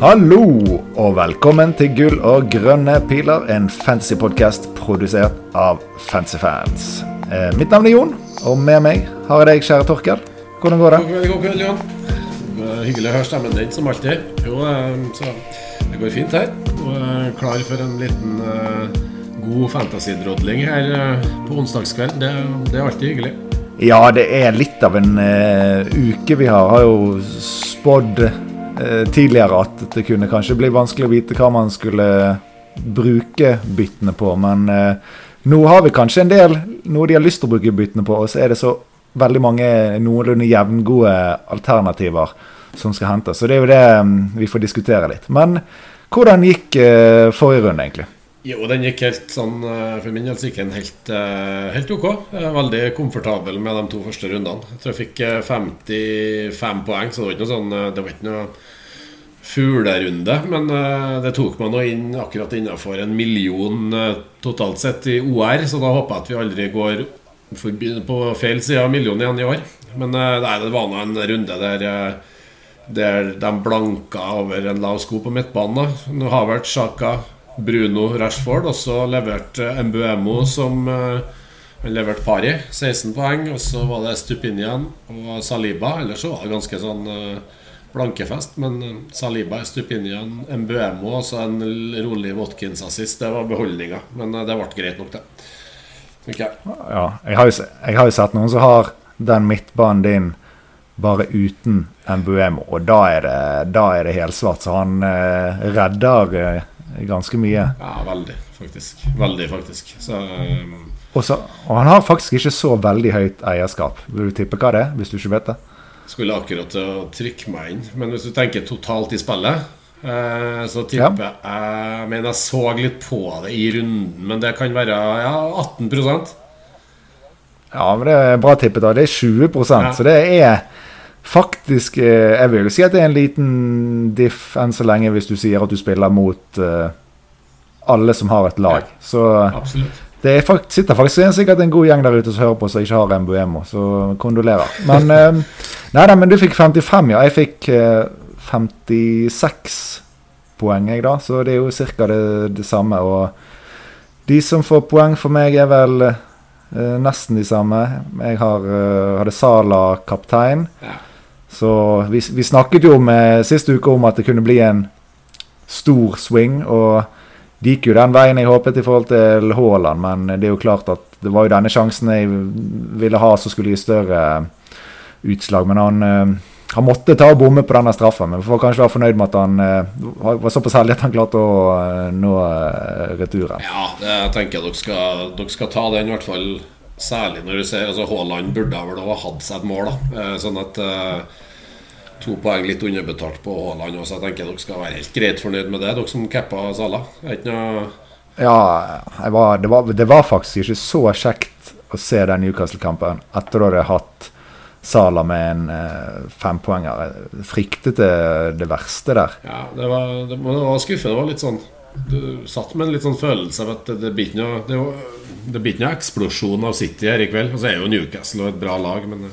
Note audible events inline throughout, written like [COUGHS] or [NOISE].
Hallo, og velkommen til Gull og grønne piler, en fantasypodkast produsert av Fancyfans. Eh, mitt navn er Jon, og med meg har jeg deg, kjære Torkel. Hvordan går det? God kveld, god kveld, Jon. Hyggelig å høre stemmen din, som alltid. Jo, eh, så det går fint her. Og er klar for en liten eh, god fantasy-drodling her eh, på onsdagskveld. Det, det er alltid hyggelig. Ja, det er litt av en uh, uke vi har. Har jo spådd eh, tidligere at det kunne kanskje bli vanskelig å vite hva man skulle bruke byttene på, men eh, nå har vi kanskje en del noe de har lyst til å bruke byttene på, og så er det så veldig mange noenlunde jevngode alternativer som skal hentes. Så det er jo det mm, vi får diskutere litt. Men hvordan gikk eh, forrige runde, egentlig? Jo, den gikk helt sånn eh, For min del så gikk den helt, eh, helt ok. Veldig komfortabel med de to første rundene. Jeg tror jeg fikk eh, 55 poeng, så det var ikke noe sånn eh, Det var ikke noe fuglerunde. Men eh, det tok meg nå inn akkurat innenfor en million eh, totalt sett i OR, så da håper jeg at vi aldri går forbi, på feil side av millionen igjen i år. Men eh, nei, det var nå en runde der eh, der de blanka over en lav sko på midtbanen. Nå har vært Sjaka, Bruno, Rashford, og så leverte Mbuemo som eh, han leverte pari. 16 poeng. Og så var det Stupinian og Saliba. Ellers så var det ganske sånn eh, blankefest. Men eh, Saliba, Stupinian, Mbuemo og så en rolig Watkins-assist. Det var beholdninga. Men det ble greit nok, det. Okay. Ja, jeg har, jo, jeg har jo sett noen som har den midtbanen din bare uten Mbuemo, og da er det, da er det helsvart. Så han eh, redder eh, ganske mye. Ja, veldig, faktisk. Veldig, faktisk. Så um... Og, så, og han har faktisk ikke så veldig høyt eierskap. Vil du tippe hva det er, hvis du ikke vet det? Skulle akkurat til å trykke meg inn. Men hvis du tenker totalt i spillet, eh, så tipper jeg Men jeg så litt på det i runden, men det kan være ja, 18% Ja, men det er bra tippet. da. Det er 20 så det er faktisk eh, Jeg vil jo si at det er en liten diff enn så lenge hvis du sier at du spiller mot eh, alle som har et lag. Så Absolutt. det er sitter faktisk en, sikkert en god gjeng der ute som hører på som ikke har Mbuemo, så kondolerer. Men [LAUGHS] nei, Nei men du fikk 55, ja. Jeg fikk eh, 56 poeng, jeg, da. Så det er jo ca. Det, det samme. Og de som får poeng for meg, er vel eh, nesten de samme. Jeg har, uh, hadde Sala kaptein. Ja. Så vi, vi snakket jo om sist uke om at det kunne bli en stor swing. Og det gikk jo den veien jeg håpet i forhold til Haaland, men det er jo klart at det var jo denne sjansen jeg ville ha som skulle gi større utslag. Men han, eh, han måtte ta og bomme på denne straffen. Men vi får kanskje være fornøyd med at han eh, var såpass heldig at han klarte å eh, nå returen. Ja, det, jeg tenker dere skal, dere skal ta den, i hvert fall særlig når du ser altså Haaland burde vel ha hatt seg et mål. da eh, Sånn at eh, To poeng litt underbetalt på Haaland også. Jeg tenker dere skal være helt greit fornøyd med det, dere som cappa Salah. Ja, var, det, var, det var faktisk ikke så kjekt å se den Newcastle-kampen etter at jeg hadde hatt Sala med en eh, fempoenger. Fryktet det, det verste der. Ja, det var, det, det var skuffende. Det var litt sånn Du satt med en litt sånn følelse av at det, det blir ikke noe Det, det blir ikke noe eksplosjon av City her i kveld. Og så er jo Newcastle et bra lag, men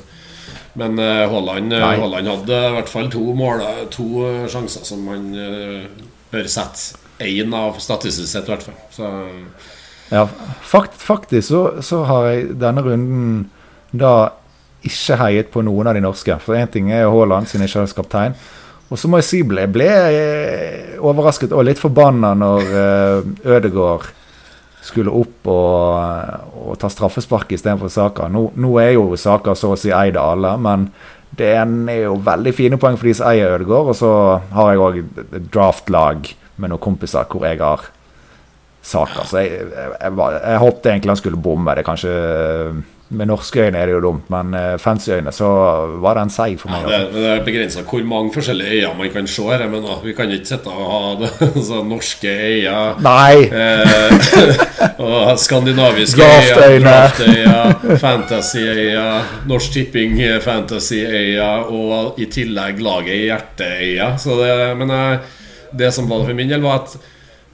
men eh, Haaland, eh, hadde i hvert fall to mål To eh, sjanser som man eh, bør sette én av statistisk sett, i hvert fall. Så Ja, fakt, faktisk så, så har jeg denne runden da ikke heiet på noen av de norske. For én ting er Haaland, siden jeg ikke er kaptein. Og så må jeg si ble, ble overrasket og litt forbanna når uh, Ødegaard skulle opp og, og ta straffespark istedenfor Saka. Nå, nå er jo Saka så å si eid av alle, men det er jo veldig fine poeng for de som eier Ødegaard. Og så har jeg òg draftlag med noen kompiser hvor jeg har Saka. Så jeg, jeg, jeg, jeg håpte egentlig han skulle bomme. Det er kanskje Med norske øyne er det jo dumt, men uh, fancy øyne så var det en seig for ja, meg. det, altså. det er begrensa hvor mange forskjellige øyne man kan se her. Men da, vi kan ikke sitte og ha det, [LAUGHS] så norske øyne Nei! Eh, og skandinaviske øyer fantasy øyer Norsk Tipping eh, fantasyøya og i tillegg laget i hjerteøya. Så det, men eh, det som var for min del, var at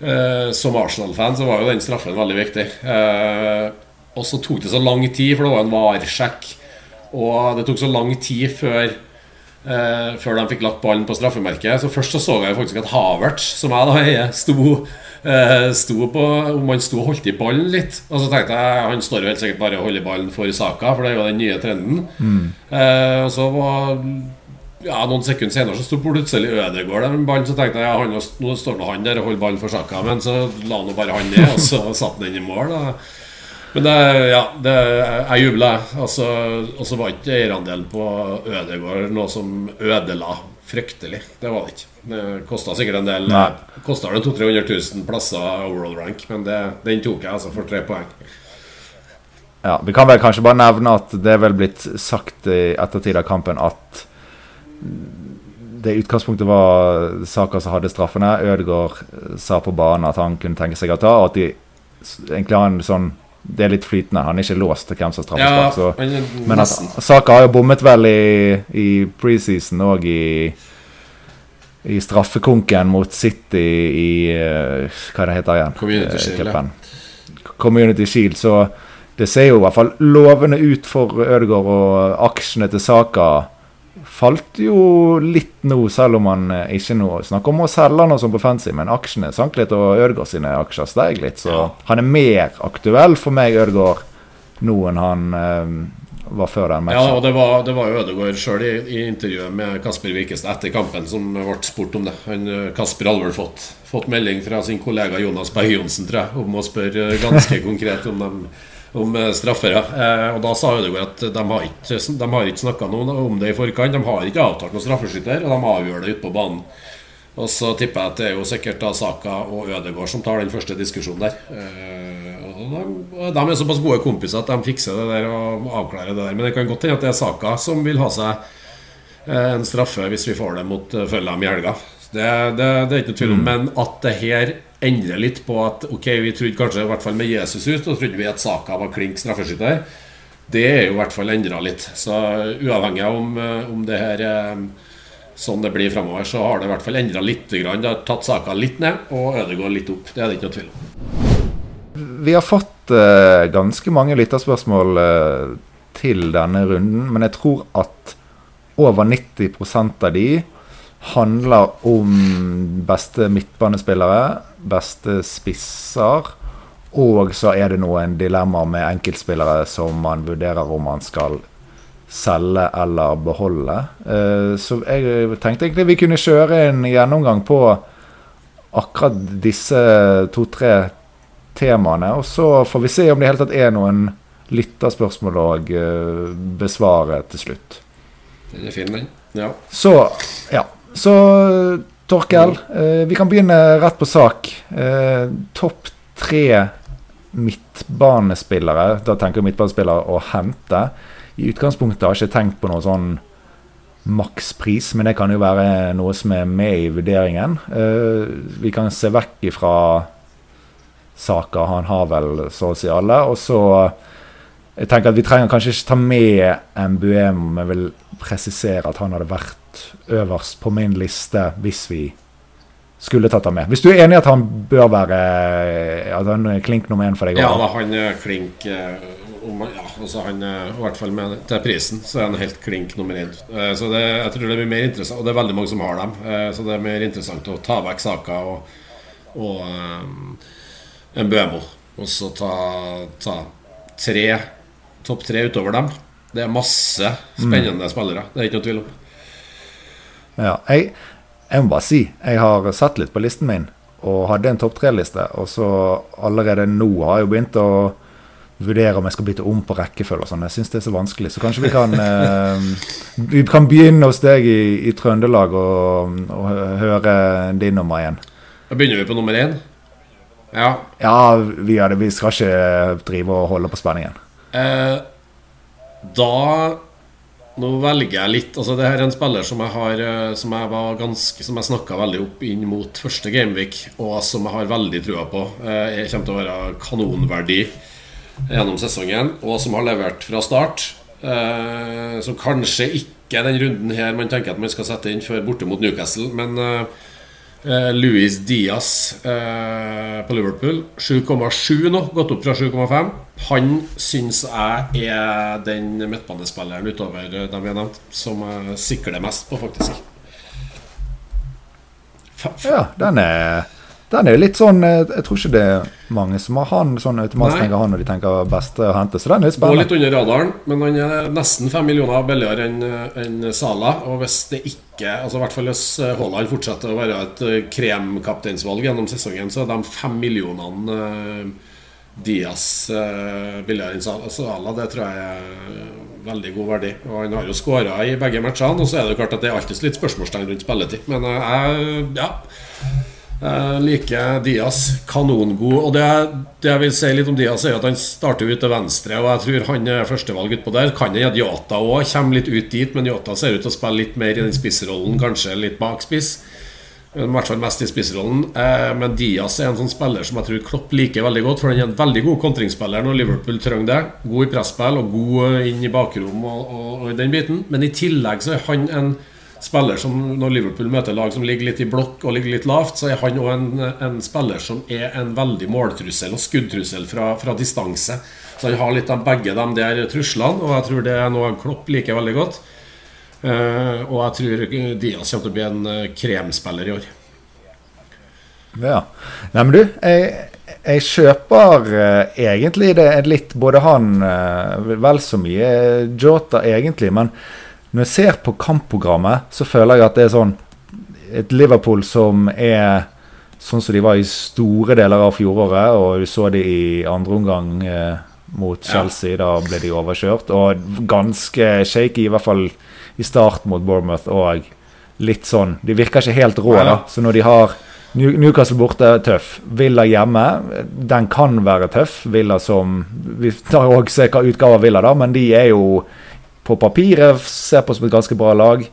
eh, som Arsenal-fan så var jo den straffen veldig viktig. Eh, og så tok det så lang tid, for det var en varsjekk. Og det tok så lang tid før Eh, før de fikk lagt ballen på straffemerket. Så først så så jeg faktisk at Havertz, som jeg da heier, sto, eh, sto på Om han sto og holdt i ballen litt. Og så tenkte jeg han står jo helt sikkert bare og holder ballen for saka, for det er jo den nye trenden. Eh, og så var ja, Noen sekunder senere så sto plutselig Ødegaard der med ballen. Så tenkte jeg ja, han, nå står nå han der og holder ballen for saka, men så la nå bare han ned, og så satte han den i mål. Da. Men det, ja, det, jeg jubla, jeg. Altså, og så var ikke eierandelen på Ødegård noe som ødela fryktelig. Det var det ikke. Det kosta sikkert en del. Kosta vel 200 000-300 000 plasser overall rank, men det, den tok jeg altså for tre poeng. Ja, Vi kan vel kanskje bare nevne at det er vel blitt sagt i ettertid av kampen at det i utgangspunktet var Saka som hadde straffene. Ødegaard sa på banen at han kunne tenke seg å ta, og at de egentlig har en sånn Det er litt flytende. Han er ikke låst til hvem som har Ja, straffespark. så er Men at. Saka har jo bommet vel i, i preseason og i i straffekonken mot City i eh, Hva det heter igjen? Community Eh, Shield, Community Shield. Så det ser jo i hvert fall lovende ut for Ødegaard, og aksjene til Saka falt jo litt nå, selv om han eh, ikke nå snakker om å selge noe som på fancy, men aksjene sank litt, og Ødegaard sine aksjer steg litt. Så Ja. han er mer aktuell for meg, Ødegaard, nå enn han eh, var før den Ja, og det var, det var jo Ødegaard sjøl i, i intervjuet med Kasper Wikestad etter kampen som ble spurt om det. Han, eh, Kasper hadde vel fått, fått melding fra sin kollega Jonas Berg Johnsen tror jeg, om å spørre ganske [LAUGHS] konkret om, dem, om eh, straffere. Eh, og da sa Ødegaard at de har ikke, de har ikke snakka noe om det i forkant. De har ikke avtalt noen straffeskytter, og de avgjør det ute på banen. Og så tipper jeg at det er jo sikkert da Saka og Ødegaard som tar den første diskusjonen der. Eh, de, de er såpass gode kompiser at de fikser det der og avklarer det der. Men det kan godt hende at det er Saka som vil ha seg en straffe hvis vi får det mot Følham i helga. Det, det, det er ikke noe tvil om. Men at det her endrer litt på at Ok, vi trodde kanskje i hvert fall med Jesus ut, og trodde vi at Saka var klink straffeskytter. Det er jo i hvert fall endra litt. Så uavhengig av om, eh, om det her eh, sånn det blir framover, så har det i hvert fall endra litt. Det har tatt saka litt ned og Ødegaard litt opp. Det er det ikke noe tvil om. Vi har fått uh, ganske mange lytterspørsmål uh, til denne runden, men jeg tror at over 90% av de handler om beste midtbanespillere, beste spisser, og så er det noen dilemmaer med enkeltspillere som man vurderer om man skal selge eller beholde. Eh, så jeg tenkte egentlig vi kunne kjøre en gjennomgang på akkurat disse to-tre temaene. Og så får vi se om det i hele tatt er noen lytterspørsmål å eh, besvare til slutt. Den er fin, den. Ja. Så, ja. Så Torkel, eh, vi kan begynne rett på sak. Eh, Topp tre midtbanespillere, da tenker jeg midtbanespillere å hente. I utgangspunktet har jeg ikke tenkt på noe sånn makspris, men det kan jo være noe som er med i vurderingen. Eh, vi kan se vekk ifra saker. Han har vel så å si alle. Og så Jeg tenker at Vi trenger kanskje ikke ta med Mbuemo, men vil presisere at han hadde vært øverst på min liste hvis vi skulle tatt ham med. Hvis du er enig i at han bør være At han er klink nummer én for deg? ja da, han er klink eh, ja, altså han I hvert fall med, til prisen så er han helt klink nummer én. Eh, Så det, jeg tror det blir mer interessant, og det er veldig mange som har dem. eh, Så det er mer interessant å ta vekk saker og, og um, Mbuemo. Og så ta, ta tre topp tre utover dem. Det er masse spennende spillere. Det er ikke noe tvil om. Ja, jeg, jeg må bare si jeg har sett litt på listen min og hadde en topp tre-liste. Og så allerede nå har jeg jo begynt å vurdere om jeg skal bytte om på rekkefølge og sånn. Jeg syns det er så vanskelig. Så kanskje vi kan [LAUGHS] eh, Vi kan begynne hos deg i, i Trøndelag og, og høre din nummer én. Da begynner vi på nummer én. Ja. Ja, vi, det, vi skal ikke drive og holde på spenningen. Eh, da Nå velger jeg litt Altså det her er en spiller som jeg har eh, Som jeg var ganske Som jeg snakka veldig opp inn mot første Gameweek, og som jeg har veldig trua på. Eh, jeg kommer til å være kanonverdi gjennom sesongen, og som har levert fra start. Eh, som kanskje ikke den runden her man tenker at man skal sette inn før borte mot Newcastle, men eh, Eh, Luis Diaz eh, på Liverpool 7,7 nå, gått opp fra 7,5. Han syns jeg er den midtbanespilleren utover dem vi har nevnt, som jeg sikler mest på, faktisk. Ja, den er den er litt sånn eh, Jeg tror ikke det er mange som har han sånn automatisk tenker han når de tenker beste å hente. Så den er spennende. Går litt under radaren, men han er nesten fem millioner billigere enn en Sala. Og hvis det ikke Altså i hvert fall hvis eh, Haaland fortsetter å være et eh, kremkapteinsvalg gjennom sesongen, så er de fem millionene Diaz billigere enn Sala. Det tror jeg er veldig god verdi. Og han har jo skåra i begge matchene, og så er det klart at det er alltid litt spørsmålstegn rundt spilletid. Men jeg ja jeg liker Diaz. Kanongod. Og det, det, jeg vil si litt om Diaz, er at han starter ut til venstre, og jeg tror han er førstevalg utpå der. Kan hende at Yata òg kommer litt ut dit, men Yata ser ut til å spille litt mer i den spissrollen, kanskje litt bak spiss. I hvert fall mest i spissrollen. Eh, men Diaz er en sånn spiller som jeg tror Klopp liker veldig godt, for han er en veldig god kontringsspiller når Liverpool trenger det. God i presspill og god inn i bakrom og, og, og den biten. Men i tillegg så er han en spiller som når Liverpool møter lag som ligger litt i blokk og ligger litt lavt, så er han òg en, en, spiller som er en veldig måltrussel og skuddtrussel fra, fra, distanse. Så han har litt av begge de der truslene, og jeg tror det er noe Klopp liker veldig godt. Uh, og jeg tror Diaz kommer til å bli en uh, kremspiller i år. Ja. Nei, men du, jeg, jeg kjøper uh, egentlig det litt Både han vel så mye Jota, egentlig, men når jeg ser på kampprogrammet, så føler jeg at det er sånn Et Liverpool som er sånn som de var i store deler av fjoråret, og du så de i andre omgang eh, mot Chelsea. Ja. Da ble de overkjørt. Og ganske shaky, i hvert fall i start mot Bournemouth. Og litt sånn De virker ikke helt rå, da. Så når de har Newcastle borte, tøff. Villa hjemme, den kan være tøff. Villa som Vi tar òg se hva utgave av Villa, da, men de er jo på papiret ser på som et ganske bra lag.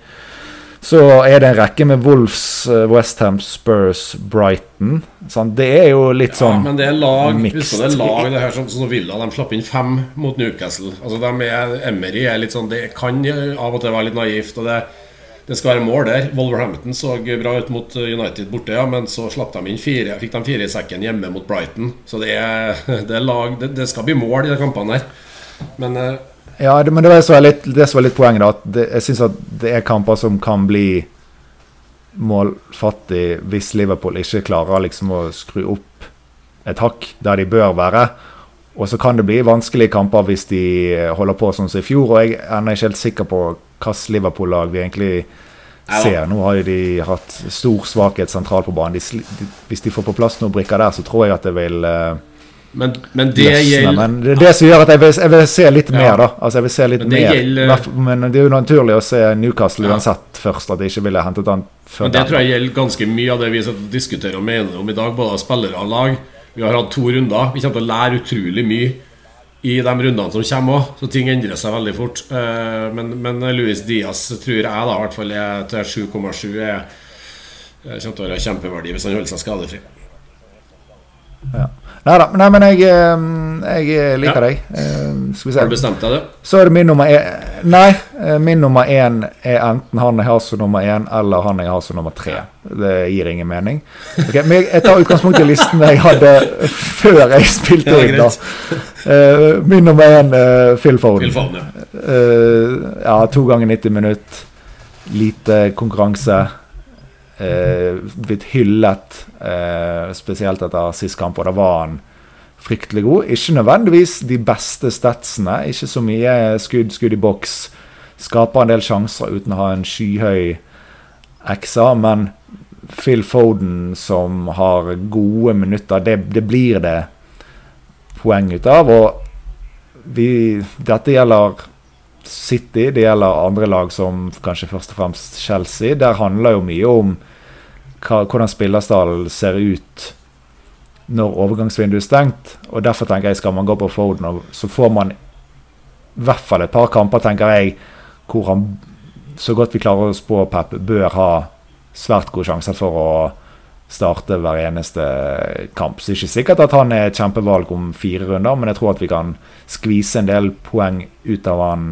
Så er det en rekke med Wolves, eh, Westham, Spurs, Brighton. Sånn, det er jo litt sånn ja, men det er lag, mixed. Det er lag det her som, som Villa de slapp inn fem mot Newcastle. Altså de er, Emery er litt sånn Det kan av og til være litt naivt. Og det, det skal være mål der. Wolverhampton så bra ut mot United borte, ja, men så slapp de inn fire fikk de fire i sekken hjemme mot Brighton. Så det er, det er lag det, det, skal bli mål i de kampene der. Men eh, ja, det, men det var så litt, det som var litt poenget. da, at det, Jeg syns at det er kamper som kan bli målfattig hvis Liverpool ikke klarer liksom å skru opp et hakk der de bør være. Og så kan det bli vanskelige kamper hvis de holder på sånn som i fjor. Og jeg er ennå ikke helt sikker på hvilket Liverpool-lag vi egentlig ser. Nå har de hatt stor svakhet sentralt på banen. De, de, hvis de får på plass noen brikker der, så tror jeg at det vil uh, men, men det gjelder Men det er det som gjør at jeg vil, jeg vil se litt ja. mer, da. Altså jeg vil se litt men mer gjelder, Men det er jo naturlig å se Newcastle ja. uansett først, at de ikke ville hentet han før Men Det tror jeg gjelder ganske mye av det vi diskuterer og mener om i dag, både av spillere og lag. Vi har hatt to runder. Vi kommer til å lære utrolig mye i de rundene som kommer òg, så ting endrer seg veldig fort. Eh, men, men Louis Diaz tror jeg da i hvert fall er til 7,7 er kommer til å være kjempeverdi hvis han holder seg skadefri. Ja. Neida, nei men jeg, eh, jeg liker ja. deg. Eh, se. Har du bestemt deg, du? Så er det min nummer én Nei, eh, min nummer én er enten han jeg har som nummer én, eller han jeg har som nummer tre. Det gir ingen mening. Okay, men jeg tar utgangspunkt i listen jeg hadde før jeg spilte inn. da Min nummer én, Phil Foden. Phil Foden ja. ja, to ganger 90 minutter. Lite konkurranse eh, blitt hyllet, eh, spesielt etter sist kamp, og da var han fryktelig god. Ikke nødvendigvis de beste statsene, ikke så mye skudd, skudd i boks. Skaper en del sjanser uten å ha en skyhøy XA, men Phil Foden som har gode minutter, det, det blir det poeng ut av. Og vi, dette gjelder City, det gjelder andre lag som kanskje først og fremst Chelsea. Der handler jo mye om hva, hvordan spillerstallen ser ut når overgangsvinduet er stengt. og Derfor tenker jeg skal man gå på Foden, så får man i hvert fall et par kamper, tenker jeg, hvor han, så godt vi klarer å spå Pep, bør ha svært gode sjanser for å starte hver eneste kamp. Så det er ikke sikkert at han er kjempevalg om fire runder, men jeg tror at vi kan skvise en del poeng ut av han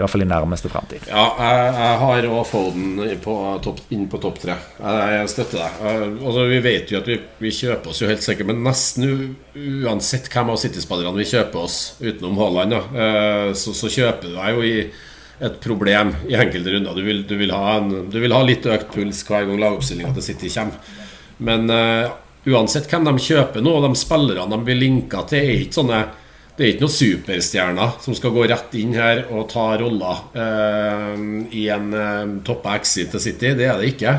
I hvert fall i nærmeste fremtid. Ja, jeg, jeg har òg Foden på inn på topp tre. Jeg, jeg støtter deg. Altså, vi vet jo at vi, vi, kjøper oss jo helt sikkert, men nesten uansett hvem av City-spillerne vi kjøper oss utenom Haaland, ja, så, så kjøper du deg jo i et problem i enkelte runder. Du vil, du vil, ha, en, du vil ha, litt økt puls hver gang lagoppstillinga til City kommer. Men uh, uansett hvem de kjøper nå, de spillerne de blir linka til, er ikke sånne det er ikke noen superstjerner som skal gå rett inn her og ta roller eh, i en eh, toppa exit til City. Det er det ikke.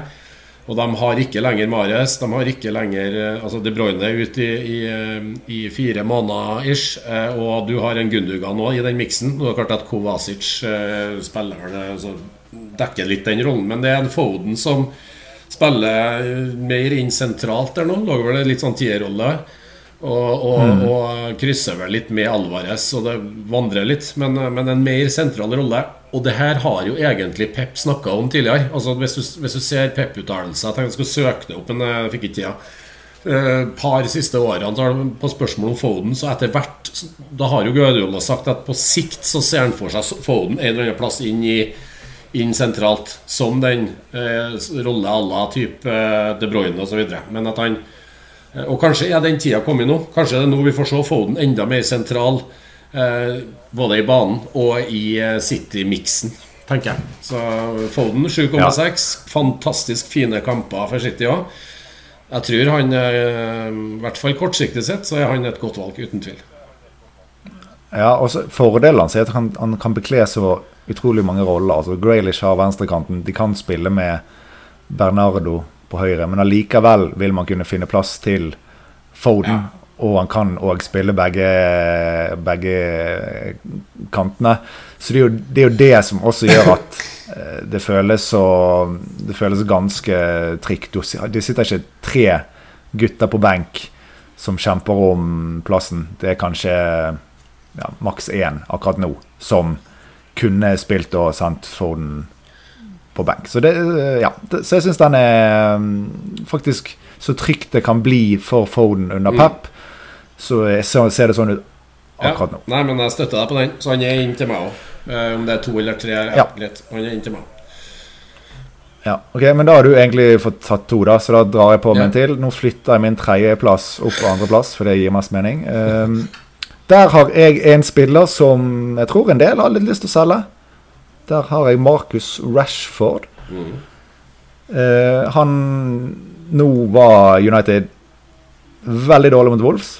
Og de har ikke lenger Mares. De har ikke lenger altså De Bruyne er ute i, i, i, fire måneder ish. Og du har en Gundugan nå i den miksen. Nå er det klart at Kovacic spiller altså, dekker litt den rollen, men det er en Foden som spiller mer inn sentralt der nå. Lager vel en litt sånn tierrolle. Og, og, mm. og, krysser vel litt med Alvarez, og det vandrer litt. Men, men en mer sentral rolle. Og det her har jo egentlig Pep snakka om tidligere. Altså Hvis du, hvis du ser Pep-uttalelser Jeg tenkte jeg skulle søke det opp, men jeg fikk ikke tida. Et uh, par siste årene på spørsmål om Foden, så etter hvert Da har jo Guardiola sagt at på sikt så ser han for seg Foden en eller annen plass inn i inn sentralt som den eh, rolle à la type eh, De Bruyne osv. Men at han eh, Og kanskje er den tida kommet nå. Kanskje er det nå vi får se Foden enda mer sentral. Eh, både i banen og i eh, City-miksen, tenker jeg. Så Foden 7,6. Ja. Fantastisk fine kamper for City òg. Jeg tror han, eh, i hvert fall kortsiktig sett, så er han et godt valg, uten tvil. Ja, også Fordelene er at han, han kan bekle så utrolig mange roller. Altså Graylish har venstrekanten. De kan spille med Bernardo på høyre, men allikevel vil man kunne finne plass til Foden. Ja. Og han kan òg spille begge, begge, kantene. Så det er, jo, det er, jo, det som også gjør at [LAUGHS] eh, det føles så Det føles ganske trygt. Det sitter ikke tre gutter på benk som kjemper om plassen. Det er kanskje ja, maks én akkurat nå som kunne spilt og sendt Foden på benk. Så, det, ja, så jeg syns den er mm, faktisk så trygt det kan bli for Foden under mm. Pep. Så, jeg ser det sånn ut akkurat nå. Ja, nei, men jeg støtter deg på den. Så han er inn til meg òg. Uh, om det er to eller tre, ja, greit. Han er inn til meg. Ja, ok, Men da har du egentlig fått tatt to, da, så da drar jeg på med en til. Nå flytter jeg min tredjeplass opp på andreplass, for det gir mest mening. Um, der har jeg en spiller som jeg tror en del har litt lyst til å selge. Der har jeg Marcus Rashford. Mm. Eh, han Nå var United veldig dårlig mot Wolves.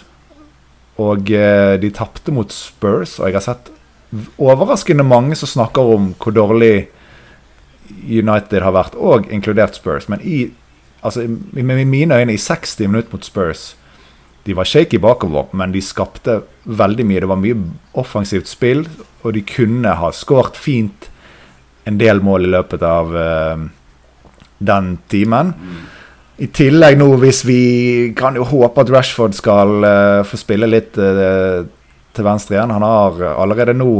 Og eh, de tapte mot Spurs, og jeg har sett overraskende mange som snakker om hvor dårlig United har vært, og inkludert Spurs. Men i, altså, med mine øyne, i 60 minutter mot Spurs de var shaky bakover, men de skapte veldig mye. Det var mye offensivt spill, og de kunne ha skåret fint en del mål i løpet av uh, den timen. I tillegg nå, hvis vi kan jo håpe at Rashford skal uh, få spille litt uh, til venstre igjen. Han har allerede nå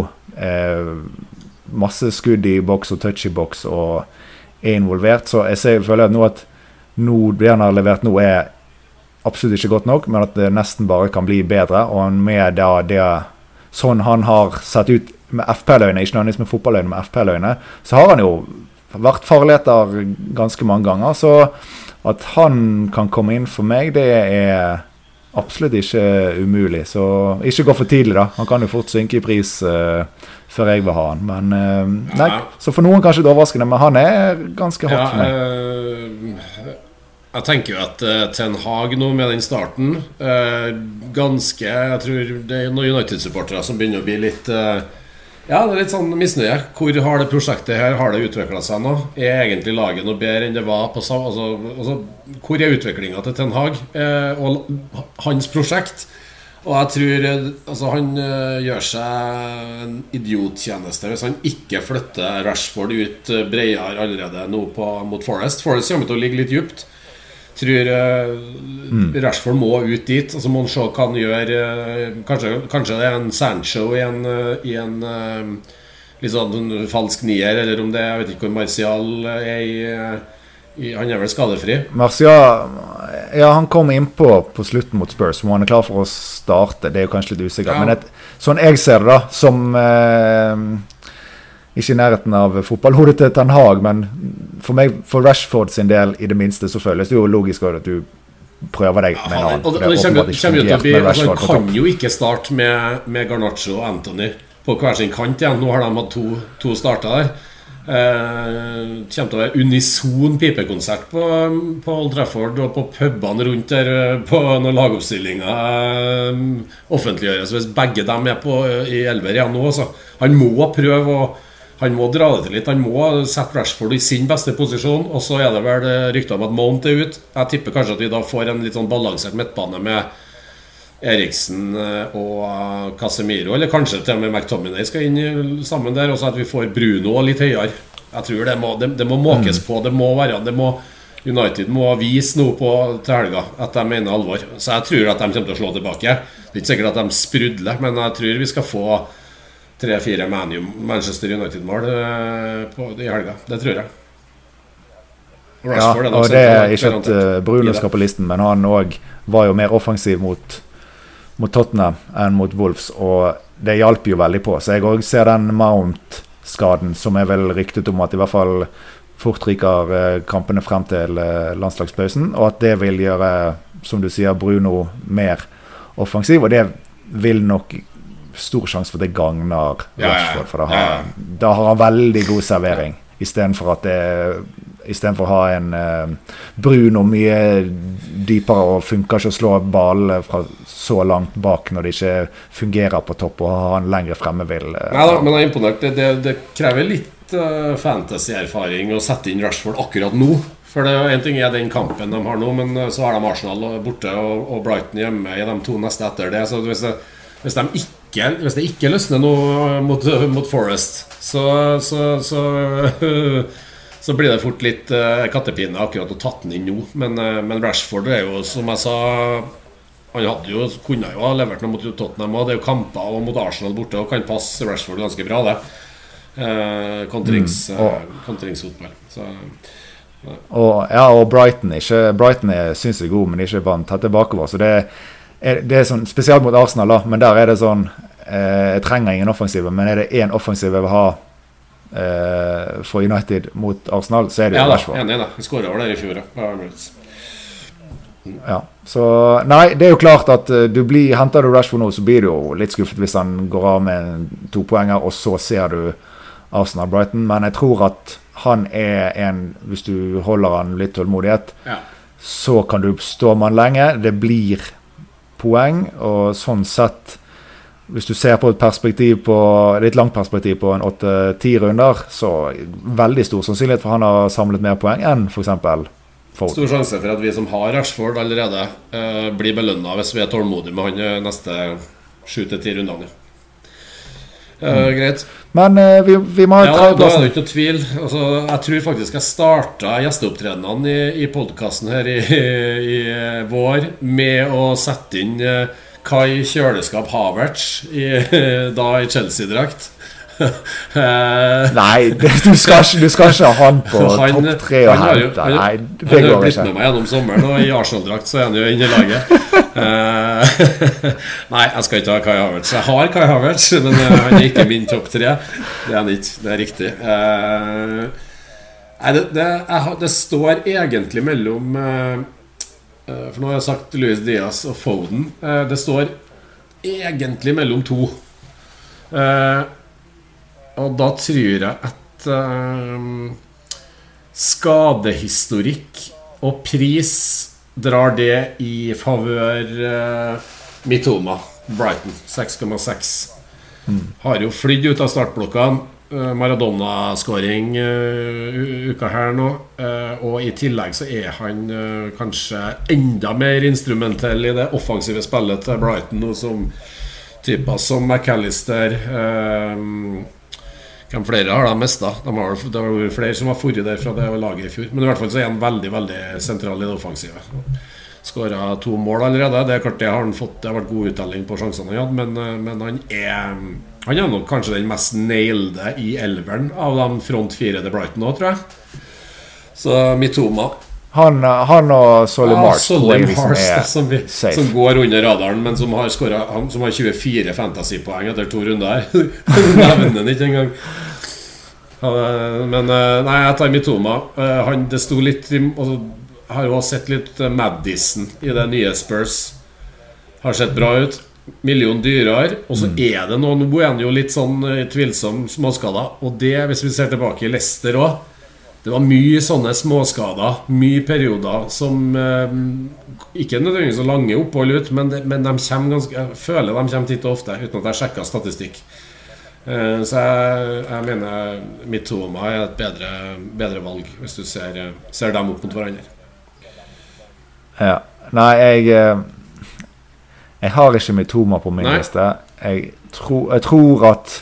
masse skudd i boks og touch i boks og er involvert, så jeg ser, føler at nå at nå, det han har levert nå, er absolutt ikke godt nok, men at det nesten bare kan bli bedre. Og med da det sånn han har sett ut med FP-løgne, ikke nødvendigvis med fotballøgne, med FP-løgne, så har han jo vært farligheter ganske mange ganger. Så at han kan komme inn for meg, det er absolutt ikke umulig. Så ikke gå for tidlig, da. Han kan jo fort synke i pris uh, før jeg vil ha han. Men uh, nei, Så for noen kanskje det overraskende, men han er ganske hot ja, for meg. Uh, jeg tenker jo at uh, Ten Hag nå med den starten uh, Ganske Jeg tror det er noen United-supportere som begynner å bli litt uh, Ja, det er litt sånn misnøye. Hvor har det prosjektet her Har det utvikla seg nå? Er egentlig laget noe bedre enn det var på altså, altså, Hvor er utviklinga til Ten Hag og hans prosjekt? Og jeg tror altså, han gjør seg en idiottjeneste hvis han ikke flytter Rashford ut bredere allerede nå på, mot Forest. Forest kommer til å ligge litt dypt tror mm. Rashford må ut dit. Og så må han se hva han gjør. Eh, kanskje, kanskje, det er en Sancho i en, eh, i en litt sånn falsk nier, eller om det Jeg vet ikke hvor Martial er i, i Han er vel skadefri? Martial Ja, han kom innpå på slutten mot Spurs, om han er klar for å starte. Det er jo kanskje litt usikkert. Ja. Men et, sånn jeg ser det, da, som eh, ikke i nærheten av fotballhodet til Ten Hag, men for meg, for Rashford sin del, i det minste, så føles det jo logisk at du prøver deg med en annen. Og, og, det kommer, kommer til å bli, altså, Han kan jo ikke starte med, med Garnaccio og Anthony på hver sin kant igjen. Nå har de hatt to, to starter der. Det kommer til å være unison pipekonsert på, på Old Trafford og på pubene rundt der eh, på når lagoppstillinga eh, offentliggjøres. Hvis begge dem er på i elver igjen nå, så han må prøve å han må dra det til litt. Han må sette Rashford i sin beste posisjon. Og så er det vel rykter om at Mount er ute. Jeg tipper kanskje at vi da får en litt sånn balansert midtbane med Eriksen eh, og eh, Casemiro, eller kanskje til og med McTominay skal inn sammen der. Og så at vi får Bruno litt høyere. Jeg tror det må, det, det må måkes mm. på. Det må være det må, United må vise noe på til helga at de mener alvor. Så jeg tror at de kommer til å slå tilbake. Det er ikke sikkert at de sprudler, men jeg tror vi skal få tre-fire Manchester United-mål eh, i helga. Det tror jeg. Rashford, ja, og det er ikke at Bruno skal på listen, men han òg var jo mer offensiv mot mot Tottenham enn mot Wolves, og det hjalp jo veldig på. Så jeg òg ser den Mount-skaden, som er vel ryktet om at i hvert fall fort ryker eh, kampene frem til eh, landslagspausen, og at det vil gjøre, som du sier, Bruno mer offensiv. Og det vil nok stor sjanse for at det gagner Rashford, for da har, da har han veldig god servering. Istedenfor at det Istedenfor å ha en uh, og mye dypere og funker ikke å slå ballene fra så langt bak når det ikke fungerer på topp, og ha han lenger fremme vil uh, Nei da, men jeg er imponert. Det, det, det krever litt uh, fantasy-erfaring å sette inn Rashford akkurat nå. For det En ting er den kampen de har nå, men så har de Arsenal borte og, og Brighton hjemme i de to neste etter det. Så hvis, hvis, de ikke, hvis det ikke løsner noe mot, mot Forest, så, så, så [LAUGHS] så blir det fort litt uh, kattepine akkurat å tatt den inn nå. Men, uh, men, Rashford er jo, som jeg sa Han hadde jo, kunne jo ha levert noe mot Tottenham. òg. det er jo kamper og mot Arsenal borte og kan passe Rashford ganske bra, det. Kontrings, mm. uh, kontringsfotball. Så og, ja, og Brighton ikke, Brighton er, god, men ikke vant tett tilbakeover. Så det er, det er sånn, Spesielt mot Arsenal, da, men der er det sånn eh, Jeg trenger ingen offensive, men er det én offensiv jeg vil ha eh, for United mot Arsenal, så er det ja, Rashford. Enig da. Vi skåra over der i fjor, ja. Så Nei, det er jo klart at uh, du blir, henter du Rashford nå, så blir du jo litt skuffet hvis han går av med to poenger, og så ser du Arsenal-Brighton. Men jeg tror at han er en Hvis du holder han litt tålmodighet, ja. så kan du stå med han lenge. Det blir poeng, og sånn sett hvis du ser på et perspektiv på, litt langt perspektiv på en åtte-ti runder, så veldig stor sannsynlighet for han har samlet mer poeng enn f.eks. Ford. Stor sjanse for at vi som har Rashford allerede, eh, blir belønna hvis vi er tålmodige med han eh, neste sju til ti rundene. Eh, mm. Greit. Men uh, vi, vi, må ha ja, Da er det ikke noe tvil. Altså, jeg tror faktisk jeg starta gjesteopptredenene i, i podkasten her i, i, i, vår med å sette inn eh, Kai Kjøleskap Havertz i, [LAUGHS] da i Chelsea-drakt. [LAUGHS] Nei, du skal, du skal ikke ha han på topp tre og hente. Nei, det går ikke. Han har blitt med meg gjennom sommeren, og i Arsenal-drakt så er han jo inne i laget. Eh, [LAUGHS] nei, jeg skal ikke ha Kai Havertz. Jeg har Kai Havertz, men eh, han er ikke min topp tre. Det er han ikke. Det er riktig. Eh, nei, det, det, det står egentlig mellom for nå har jeg sagt Louis Diaz og Foden. Det står egentlig mellom to. Eh, og da tror jeg at skadehistorikk og pris drar det i favør Mitoma, Brighton. 6,6. Mm. Har jo flydd ut av startblokkene. Eh, Maradona-skåring uh, uka her nå. Uh, og i tillegg så er han uh, kanskje enda mer instrumentell i det offensive spillet til Brighton nå, som typer som McAllister Hvem flere har de mista? De det har vært flere som har forrige der fra det laget i fjor. Men i hvert fall så er han veldig veldig sentral i det offensive. Skåra to mål allerede. Det er klart det har han fått Det har vært god uttelling på sjansene han hadde, men, men han er han er nok kanskje den mest nailede i elveren av de front fire til Brighton òg, tror jeg. Så Mitoma. Han, han og Solly ja, Mars, Solly liksom som, vi, som, går under radaren, men som har, scoret, han, som har 24 fantasypoeng etter to runder. [LAUGHS] Nevner han ikke engang. Men nei, jeg tar Mitoma. Han, det sto litt og Har jo sett litt Madison i det nye Spurs. Har sett bra ut. Million dyrere. Og så mm. er det noen jo litt sånn tvilsom småskader. Og det, hvis vi ser tilbake i Leicester òg det var mye sånne småskader, mye perioder som eh, Ikke nødvendigvis så lange opphold ut, men, de, men de ganske, jeg føler de kommer titt og ofte, uten at jeg sjekker statistikk. Eh, så jeg, jeg mener Mitoma er et bedre, bedre, valg, hvis du ser, ser dem opp mot hverandre. Ja. Nei, jeg eh, Jeg har ikke Mitoma på min Nei. liste. Jeg, tro, jeg tror at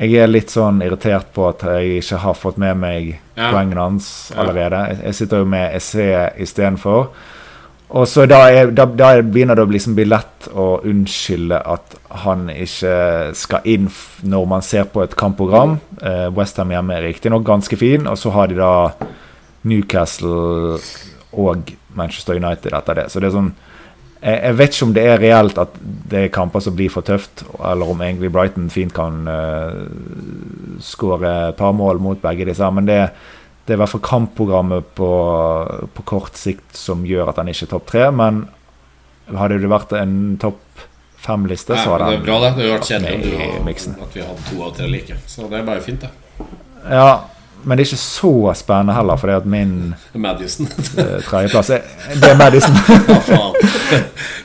jeg er litt sånn irritert på at jeg ikke har fått med meg ja. poengene hans allerede. Jeg, jeg sitter jo med SE istedenfor. Og så da, er, da, da, begynner det å liksom bli lett å unnskylde at han ikke skal inn når man ser på et kampprogram. Eh, Westham hjemme er riktignok ganske fin, og så har de da Newcastle og Manchester United etter det. Så det er sånn jeg, vet ikke om det er reelt at det er kamper som blir for tøft, eller om egentlig Brighton fint kan uh, skåre et par mål mot begge disse. Men det, det er i hvert fall kampprogrammet på, på, kort sikt som gjør at han ikke er topp tre. Men hadde det vært en topp fem-liste, så hadde han Det er bra, det. Det hadde vært kjedelig at vi hadde to av tre like. Så det er bare fint, det. Ja, men det er ikke så spennende heller, fordi at min Madison. Eh, tredjeplass er Det er Madison. [LAUGHS] ja, faen.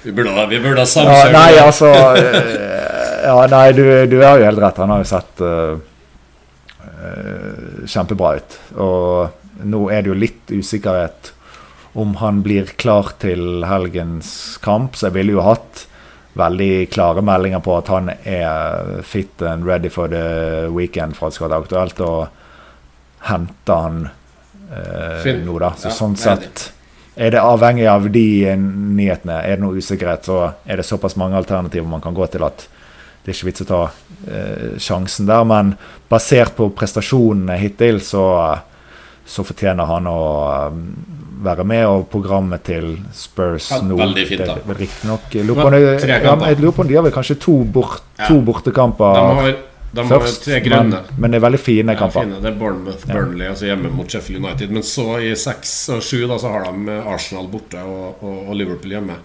Vi burde, vi burde ha samkjørt. Ja, nei, altså eh, Ja, nei, du, du har jo helt rett. Han har jo sett uh, kjempebra ut. Og nå er det jo litt usikkerhet om han blir klar til helgens kamp, så jeg ville jo hatt veldig klare meldinger på at han er fit and ready for the weekend for at det skal være aktuelt. og henter han eh, nå, da. Så ja, sånn sett er det avhengig av de nyhetene. Er det noe usikkerhet, så er det såpass mange alternativer man kan gå til at det er ikke vits å ta eh, sjansen der. Men basert på prestasjonene hittil, så, så fortjener han å um, være med. Og programmet til Spurs ja, nå Veldig fint, da. Riktignok Jeg lurer på om de har vel kanskje to, bort, to bortekamper. De Først. Men, men, det er veldig fine ja, kamper. Fine. Det er Bournemouth, Burnley, altså hjemme mot Sheffield United. Men så i seks og sju da, så har de Arsenal borte og, og, og, Liverpool hjemme.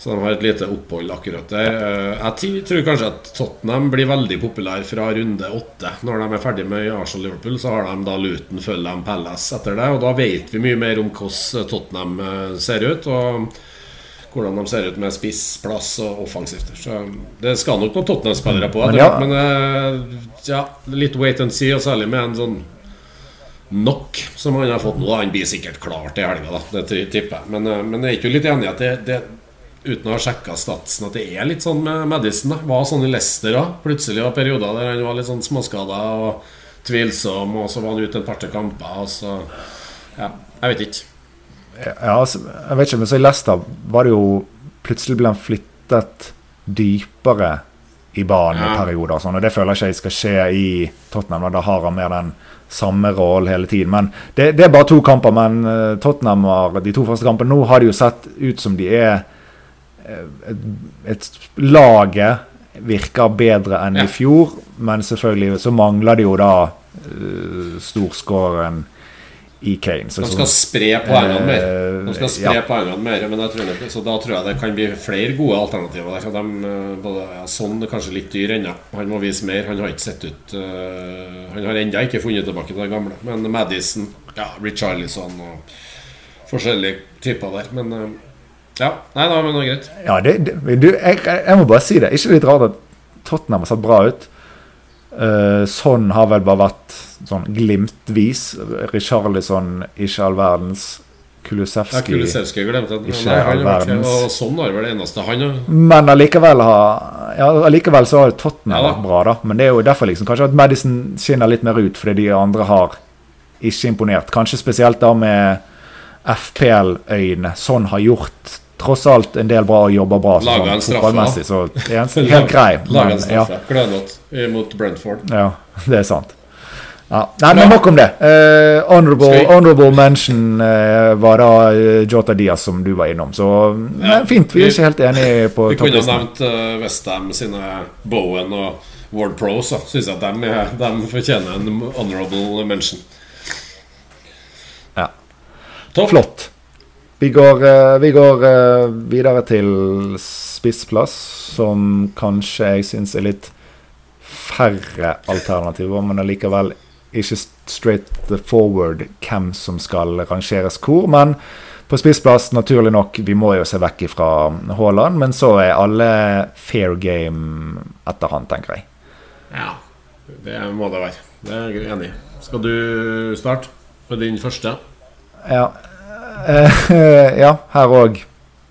Så de har et lite opphold akkurat der. Eh, jeg tror kanskje at Tottenham blir veldig populær fra runde åtte. Når de er ferdig med Arsenal-Liverpool, så har de da Luton, dem Palace etter det. Og da vet vi mye mer om hvordan Tottenham eh, ser ut. Og hvordan de ser ut med spissplass og offensivt. Så det skal nok noen Tottenham-spillere på, men, ja. men eh, ja, litt wait and see, og særlig med en sånn nok som han har fått nå. Han blir sikkert klar til helga, da. Det tipper jeg. Men, eh, men jeg er ikke litt enig i at det, det, uten å ha sjekka statsen, at det er litt sånn med Madison. Da. Var sånn i Leicester òg. Plutselig var perioder der han var litt sånn småskada og tvilsom, og så var han ute en par-tre kamper, og så Ja, jeg vet ikke. Ja, altså, jeg vet ikke, men så i Leicester var det jo Plutselig ble han flyttet dypere i banen i perioder. Sånn, og Det føler jeg ikke skal skje i Tottenham. Da har han mer den samme rollen hele tiden. Men det, det, er bare to kamper. Men uh, Tottenham har de to første kampene. Nå har de jo sett ut som de er uh, et, et Laget virker bedre enn ja. i fjor, men selvfølgelig så mangler de jo da uh, storskåren i Kane. Så, de skal spre poengene mer. De skal spre ja. poengene mer Men tror så da tror jeg det kan bli flere gode alternativer. Der. De, eh, både, ja, sånn er kanskje litt dyr ennå. Han må vise mer. Han har ikke sett ut uh, Han har ennå ikke funnet tilbake til det gamle. Men Madison, ja, Richarlison og forskjellige typer der. Men uh, ja. Nei da, men det er greit. Ja, det, det, du, jeg, jeg, må bare si det. Ikke litt rart at Tottenham har sett bra ut. Uh, sånn har vel bare vært sånn glimtvis. Richarlison, ikke all verdens. Kulusevski, ja, Kulusevski glemte at ikke all verdens. Og sånn har vel det eneste han har. Men allikevel, har, ja, allikevel så har Tottenham ja, vært bra, da. Men det er jo derfor liksom kanskje at Madison skinner litt mer ut, fordi de andre har ikke imponert. Kanskje spesielt da med FPL-øyne. Sånn har gjort tross alt en del bra og jobber bra. Laga en straffe. Så er [LAUGHS] en helt grei. Laga en straffe. Ja. Klønete mot Brentford. Ja, [LAUGHS] det er sant. Ja. Nei, men nok om det. Uh, honorable, honorable, mention uh, var da Jota Diaz, som du var innom. Så ja, fint, vi er ikke helt enige på Vi kunne nevnt uh, Westham sine Bowen og Ward Pros syns jeg at de, er- de fortjener en honorable mention. Ja. Topp. Flott. Vi går, eh, vi går eh, videre til spissplass, som kanskje jeg syns er litt færre alternativer, men allikevel ikke straight forward hvem som skal rangeres hvor. Men på spissplass, naturlig nok, vi må jo se vekk fra Haaland, men så er alle fair game etter han, tenker jeg. Ja, det må det være. Det er jeg enig i. Skal du starte med din første? Ja, [LAUGHS] ja her òg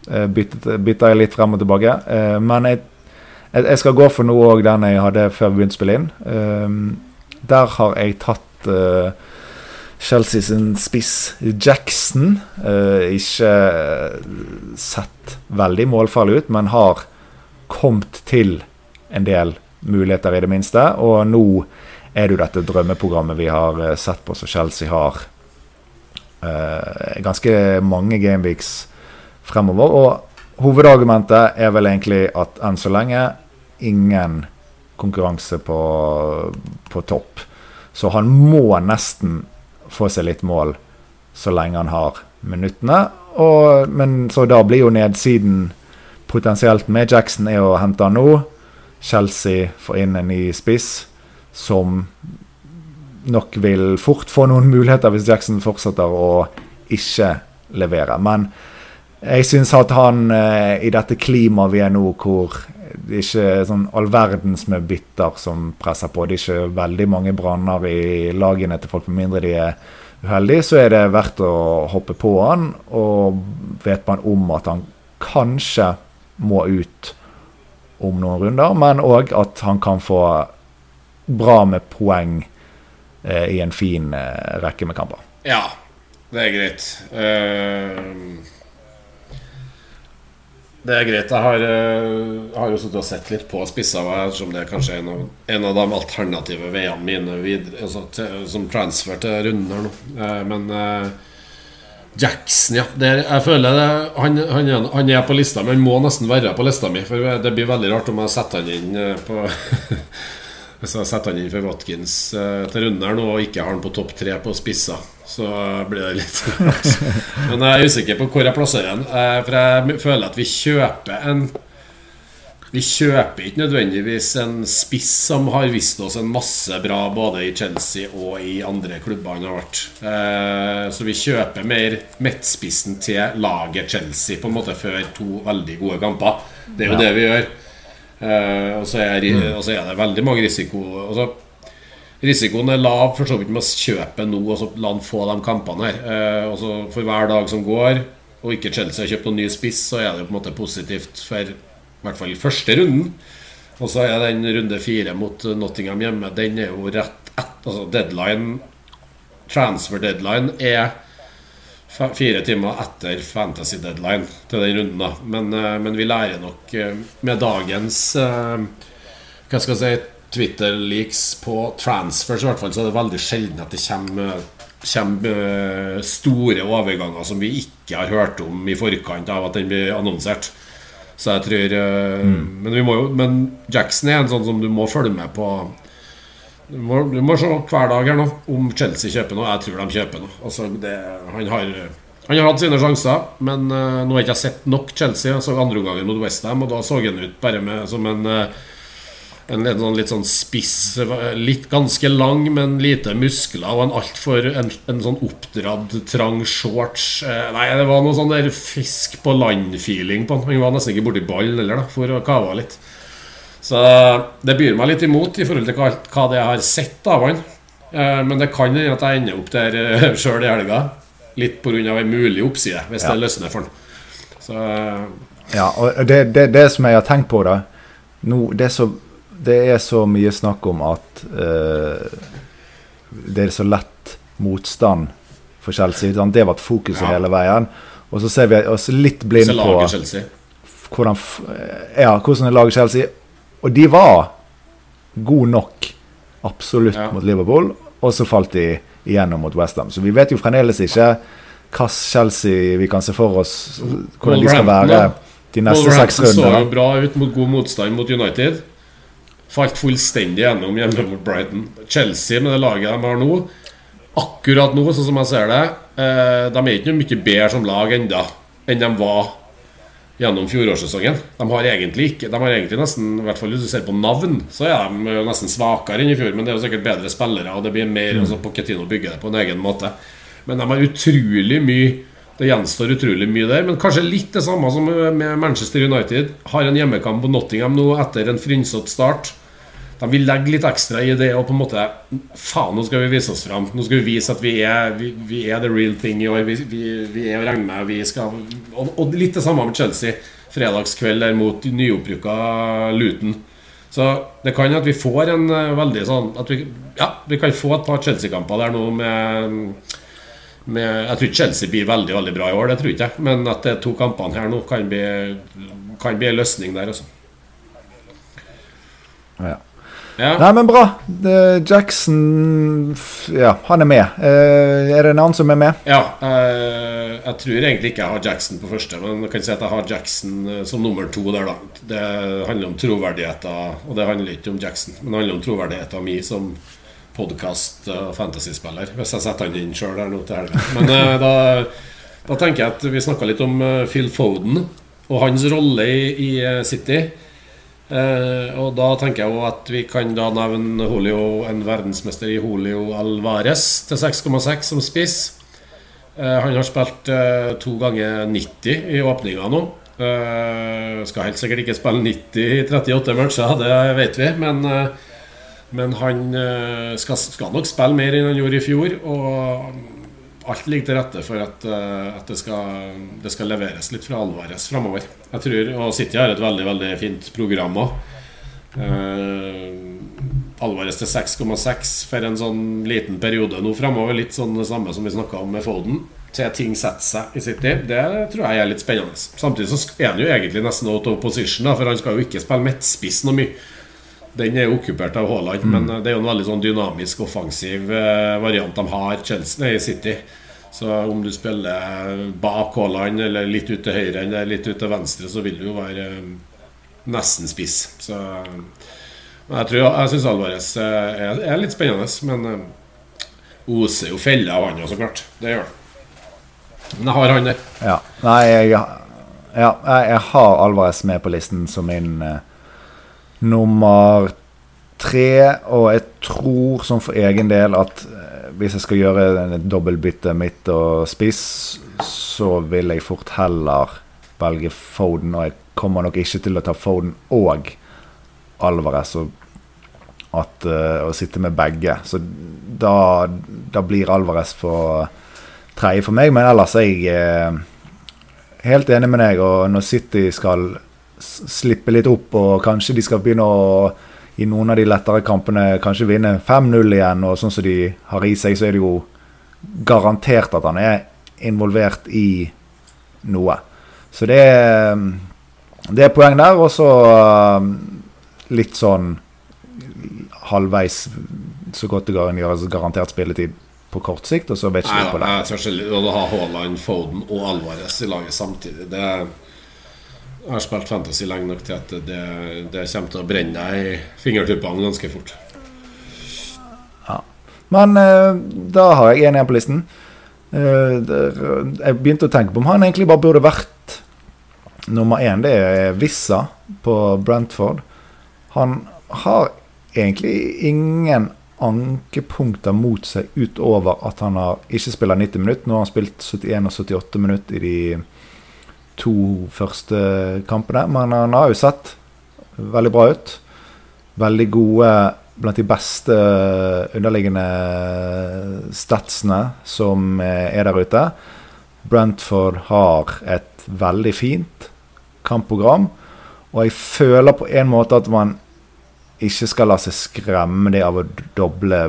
bytter jeg litt frem og tilbake. Eh, men jeg, jeg, skal gå for noe òg den jeg hadde før vi begynte å spille inn. Eh, der har jeg tatt eh, Chelsea sin spiss Jackson. Eh, ikke sett veldig målfarlig ut, men har kommet til en del muligheter, i det minste. Og nå er det jo dette drømmeprogrammet vi har eh, sett på, som Chelsea har eh, ganske mange gameweeks fremover. Og hovedargumentet er vel egentlig at enn så lenge ingen konkurranse på, på topp. Så han må nesten få seg litt mål så lenge han har minuttene. Og, men så da blir jo nedsiden potensielt med Jackson er å hente han nå. Chelsea får inn en ny spiss som nok vil fort få noen muligheter hvis Jackson fortsetter å ikke levere. Men jeg syns at han eh, i dette klimaet vi er nå, hvor det ikke er sånn all verdens med bytter som presser på, det er ikke veldig mange branner i lagene til folk, med mindre de er uheldige, så er det verdt å hoppe på han. Og vet man om at han kanskje må ut om noen runder, men òg at han kan få bra med poeng i en fin eh, rekke med kamper. Ja, det er greit. Eh, det er greit. Jeg har, eh, har jo sittet og sett litt på spisser, ettersom det er kanskje en en av de alternative veiene mine videre, altså, til, som transfer til runder nå. Eh, men eh, Jackson, ja. Er- jeg føler det, han, han, han er på lista, men han må nesten være på lista mi. For det blir veldig rart om jeg setter han inn eh, på [LAUGHS] Hvis jeg setter han inn for Watkins eh, til runden her nå og ikke har han på topp tre på spisser, så blir det litt. [LAUGHS] Men jeg er usikker på hvor jeg plasserer han. eh, For jeg føler at vi kjøper en Vi kjøper ikke nødvendigvis en spiss som har vist oss en masse bra både i Chelsea og i andre klubber han har vært. Eh, Så vi kjøper mer midtspissen til laget Chelsea på en måte før to veldig gode kamper. Det er jo Ja. det vi gjør. Eh, og, så er, så er det veldig mange risiko altså, Risikoen er lav for så vidt med å kjøpe nå og så la han få de kampene her. Eh, og så For hver dag som går, og ikke Chelsea har kjøpt noen ny spiss, så er det jo på en måte positivt for i hvert fall første runden. Og så er den runde fire mot Nottingham hjemme, den er jo rett etter altså Deadline Transfer deadline er fire timer etter fantasy deadline til den runden. da Men, eh, men vi lærer nok eh, med dagens eh, Hva skal jeg si Twitter-leaks på transfers, i hvert fall, så er det veldig sjelden at det kommer, kommer store overganger som vi ikke har hørt om i forkant av at den blir annonsert. Så jeg tror mm. men, vi må jo, men Jackson er en sånn som du må følge med på. Du må, du må se hver dag her nå om Chelsea kjøper noe. Jeg tror de kjøper noe. Altså, det, han, har, han har hatt sine sjanser, men uh, nå har jeg ikke sett nok Chelsea. Jeg så andre omgangen mot Westham, og da så han ut bare med, som en uh, en litt sånn, litt sånn spiss, litt ganske lang, men lite muskler. Og en altfor en, en sånn oppdradd, trang shorts. Eh, Nei, det var noe sånn der fisk på land-feeling på han. Han var nesten ikke borti ballen heller, da, for å kave litt. Så det byr meg litt imot i forhold til hva, hva det jeg har sett av han. Eh, Men det kan hende at jeg ender opp der [LAUGHS] uh, sjøl i helga. Litt pga. en mulig oppside, hvis Ja. det løsner for han. Så eh, Ja, og det, det, det som jeg har tenkt på, da nå, det, er så, det er så mye snakk om at uh, det er så lett motstand for Chelsea. Sant? Det har vært fokuset Ja. hele veien. Og så ser vi oss litt blind på hvordan, ja, hvordan er laget Chelsea. Og de var gode nok, absolutt, Ja. mot Liverpool. Og så falt de igjennom mot Westham. Så vi vet jo fremdeles ikke hva Chelsea vi kan se for oss, hvordan de skal være de neste seks Wolverhampton så jo bra ut mot god motstand mot United. Falt fullstendig gjennom hjemme mot Brighton. Chelsea med det laget de har nå, akkurat nå, sånn som jeg ser det, eh, de er ikke mye bedre som lag enda enn de var gjennom fjorårssesongen. De har egentlig ikke De har egentlig nesten, i hvert fall hvis du ser på navn, så er de nesten svakere enn i fjor. Men det er jo sikkert bedre spillere, og det blir mer mm. Pochettino bygger det på en egen måte. Men de har utrolig mye Det gjenstår utrolig mye der. Men kanskje litt det samme som med Manchester United. Har en hjemmekamp på Nottingham nå etter en frynsete start. De vil legge litt ekstra i det og på en måte Faen, nå skal vi vise oss fram. Nå skal vi vise at vi er, vi, vi er the real thing i år. Vi, vi, er å regne med. Vi skal, og, og, litt det samme med Chelsea. Fredagskveld der mot nyopprykka Luton. Så det kan at vi får en uh, veldig sånn vi, Ja, vi kan få et par Chelsea-kamper der nå med, med Jeg tror Chelsea blir veldig veldig bra i år, det tror jeg ikke. Men at de to kampene her nå kan bli, kan bli en løsning der, altså. Ja. Ja. Nei, men bra. Jackson Ja, han er med. Uh, er det en annen som er med? Ja. Uh, jeg tror egentlig ikke jeg har Jackson på første, men jeg kan si at jeg har Jackson uh, som nummer to der, da. Det handler om troverdigheten, og det handler ikke om Jackson, men det handler om troverdigheten min som podkast- og fantasyspiller, hvis jeg setter han inn sjøl her nå til helga. Men da, da, tenker jeg at vi snakka litt om Phil Foden og hans rolle i, i City. Eh, og da tenker jeg at vi kan da nevne Julio, en verdensmester i Julio Alvarez til 6,6 som spiss. Eh, han har spilt eh, to ganger 90 i åpninga nå. Eh, skal helt sikkert ikke spille 90 i 38 matcher, det vet vi. Men, eh, men han eh, skal, skal, nok spille mer enn han gjorde i fjor. Og alt ligger til rette for at, uh, at det, skal, det, skal, leveres litt fra Alvarez framover. Jeg tror, Og City har et veldig veldig fint program òg. Uh, eh, Alvarez til 6,6 for en sånn liten periode nå framover. Litt sånn det samme som vi snakka om med Foden. Til ting setter seg i City. Det tror jeg er litt spennende. Samtidig så er han jo egentlig nesten out of position, da, for han skal jo ikke spille midtspiss noe mye. Den er jo okkupert av Haaland, mm. men eh, det er jo en veldig sånn dynamisk, offensiv eh, variant de har Chelsea, nei, City. Så om du spiller bak Haaland, eller litt ut til høyre eller litt ut til venstre, så vil du jo være eh, nesten spiss. Så men jeg, tror, jeg syns Alvarez er, er, litt spennende, men oser jo feller av han jo, så klart. Det gjør han. Men jeg har han der. Ja. Nei, jeg, ja, jeg har Alvarez med på listen som min uh nummer tre. Og jeg tror som for egen del at eh, hvis jeg skal gjøre et dobbeltbytte midt og spiss, så vil jeg fort heller velge Foden. Og jeg kommer nok ikke til å ta Foden og Alvarez og at, uh, å sitte med begge. Så da, da blir Alvarez for tredje for meg. Men ellers er jeg uh, helt enig med deg. Og når City skal slippe litt opp, og kanskje de skal begynne å i noen av de lettere kampene kanskje vinne 5-0 igjen, og sånn som de har i seg, så er det jo garantert at han er involvert i noe. Så det er, det er poeng der. Og så um, litt sånn halvveis så godt det kan gjøres garantert spilletid på kort sikt, og så vet ikke vi på det. Jeg tror ikke å ha Haaland, Foden og Alvarez i laget samtidig. Det er jeg har spilt fantasy lenge nok til at det, det kommer til å brenne deg i fingertuppene ganske fort. Ja. Men uh, da har jeg en igjen på listen. Der, jeg begynte å tenke på om han egentlig bare burde vært nummer én. Det er Vissa på Brentford. Han har egentlig ingen ankepunkter mot seg utover at han har ikke spiller 90 minutter. Nå har han spilt 71 og 78 minutter i de to første kampene. Men han har jo sett veldig bra ut. Veldig gode blant de beste underliggende statsene som er der ute. Brentford har et veldig fint kampprogram. Og jeg føler på en måte at man ikke skal la seg skremme det av å doble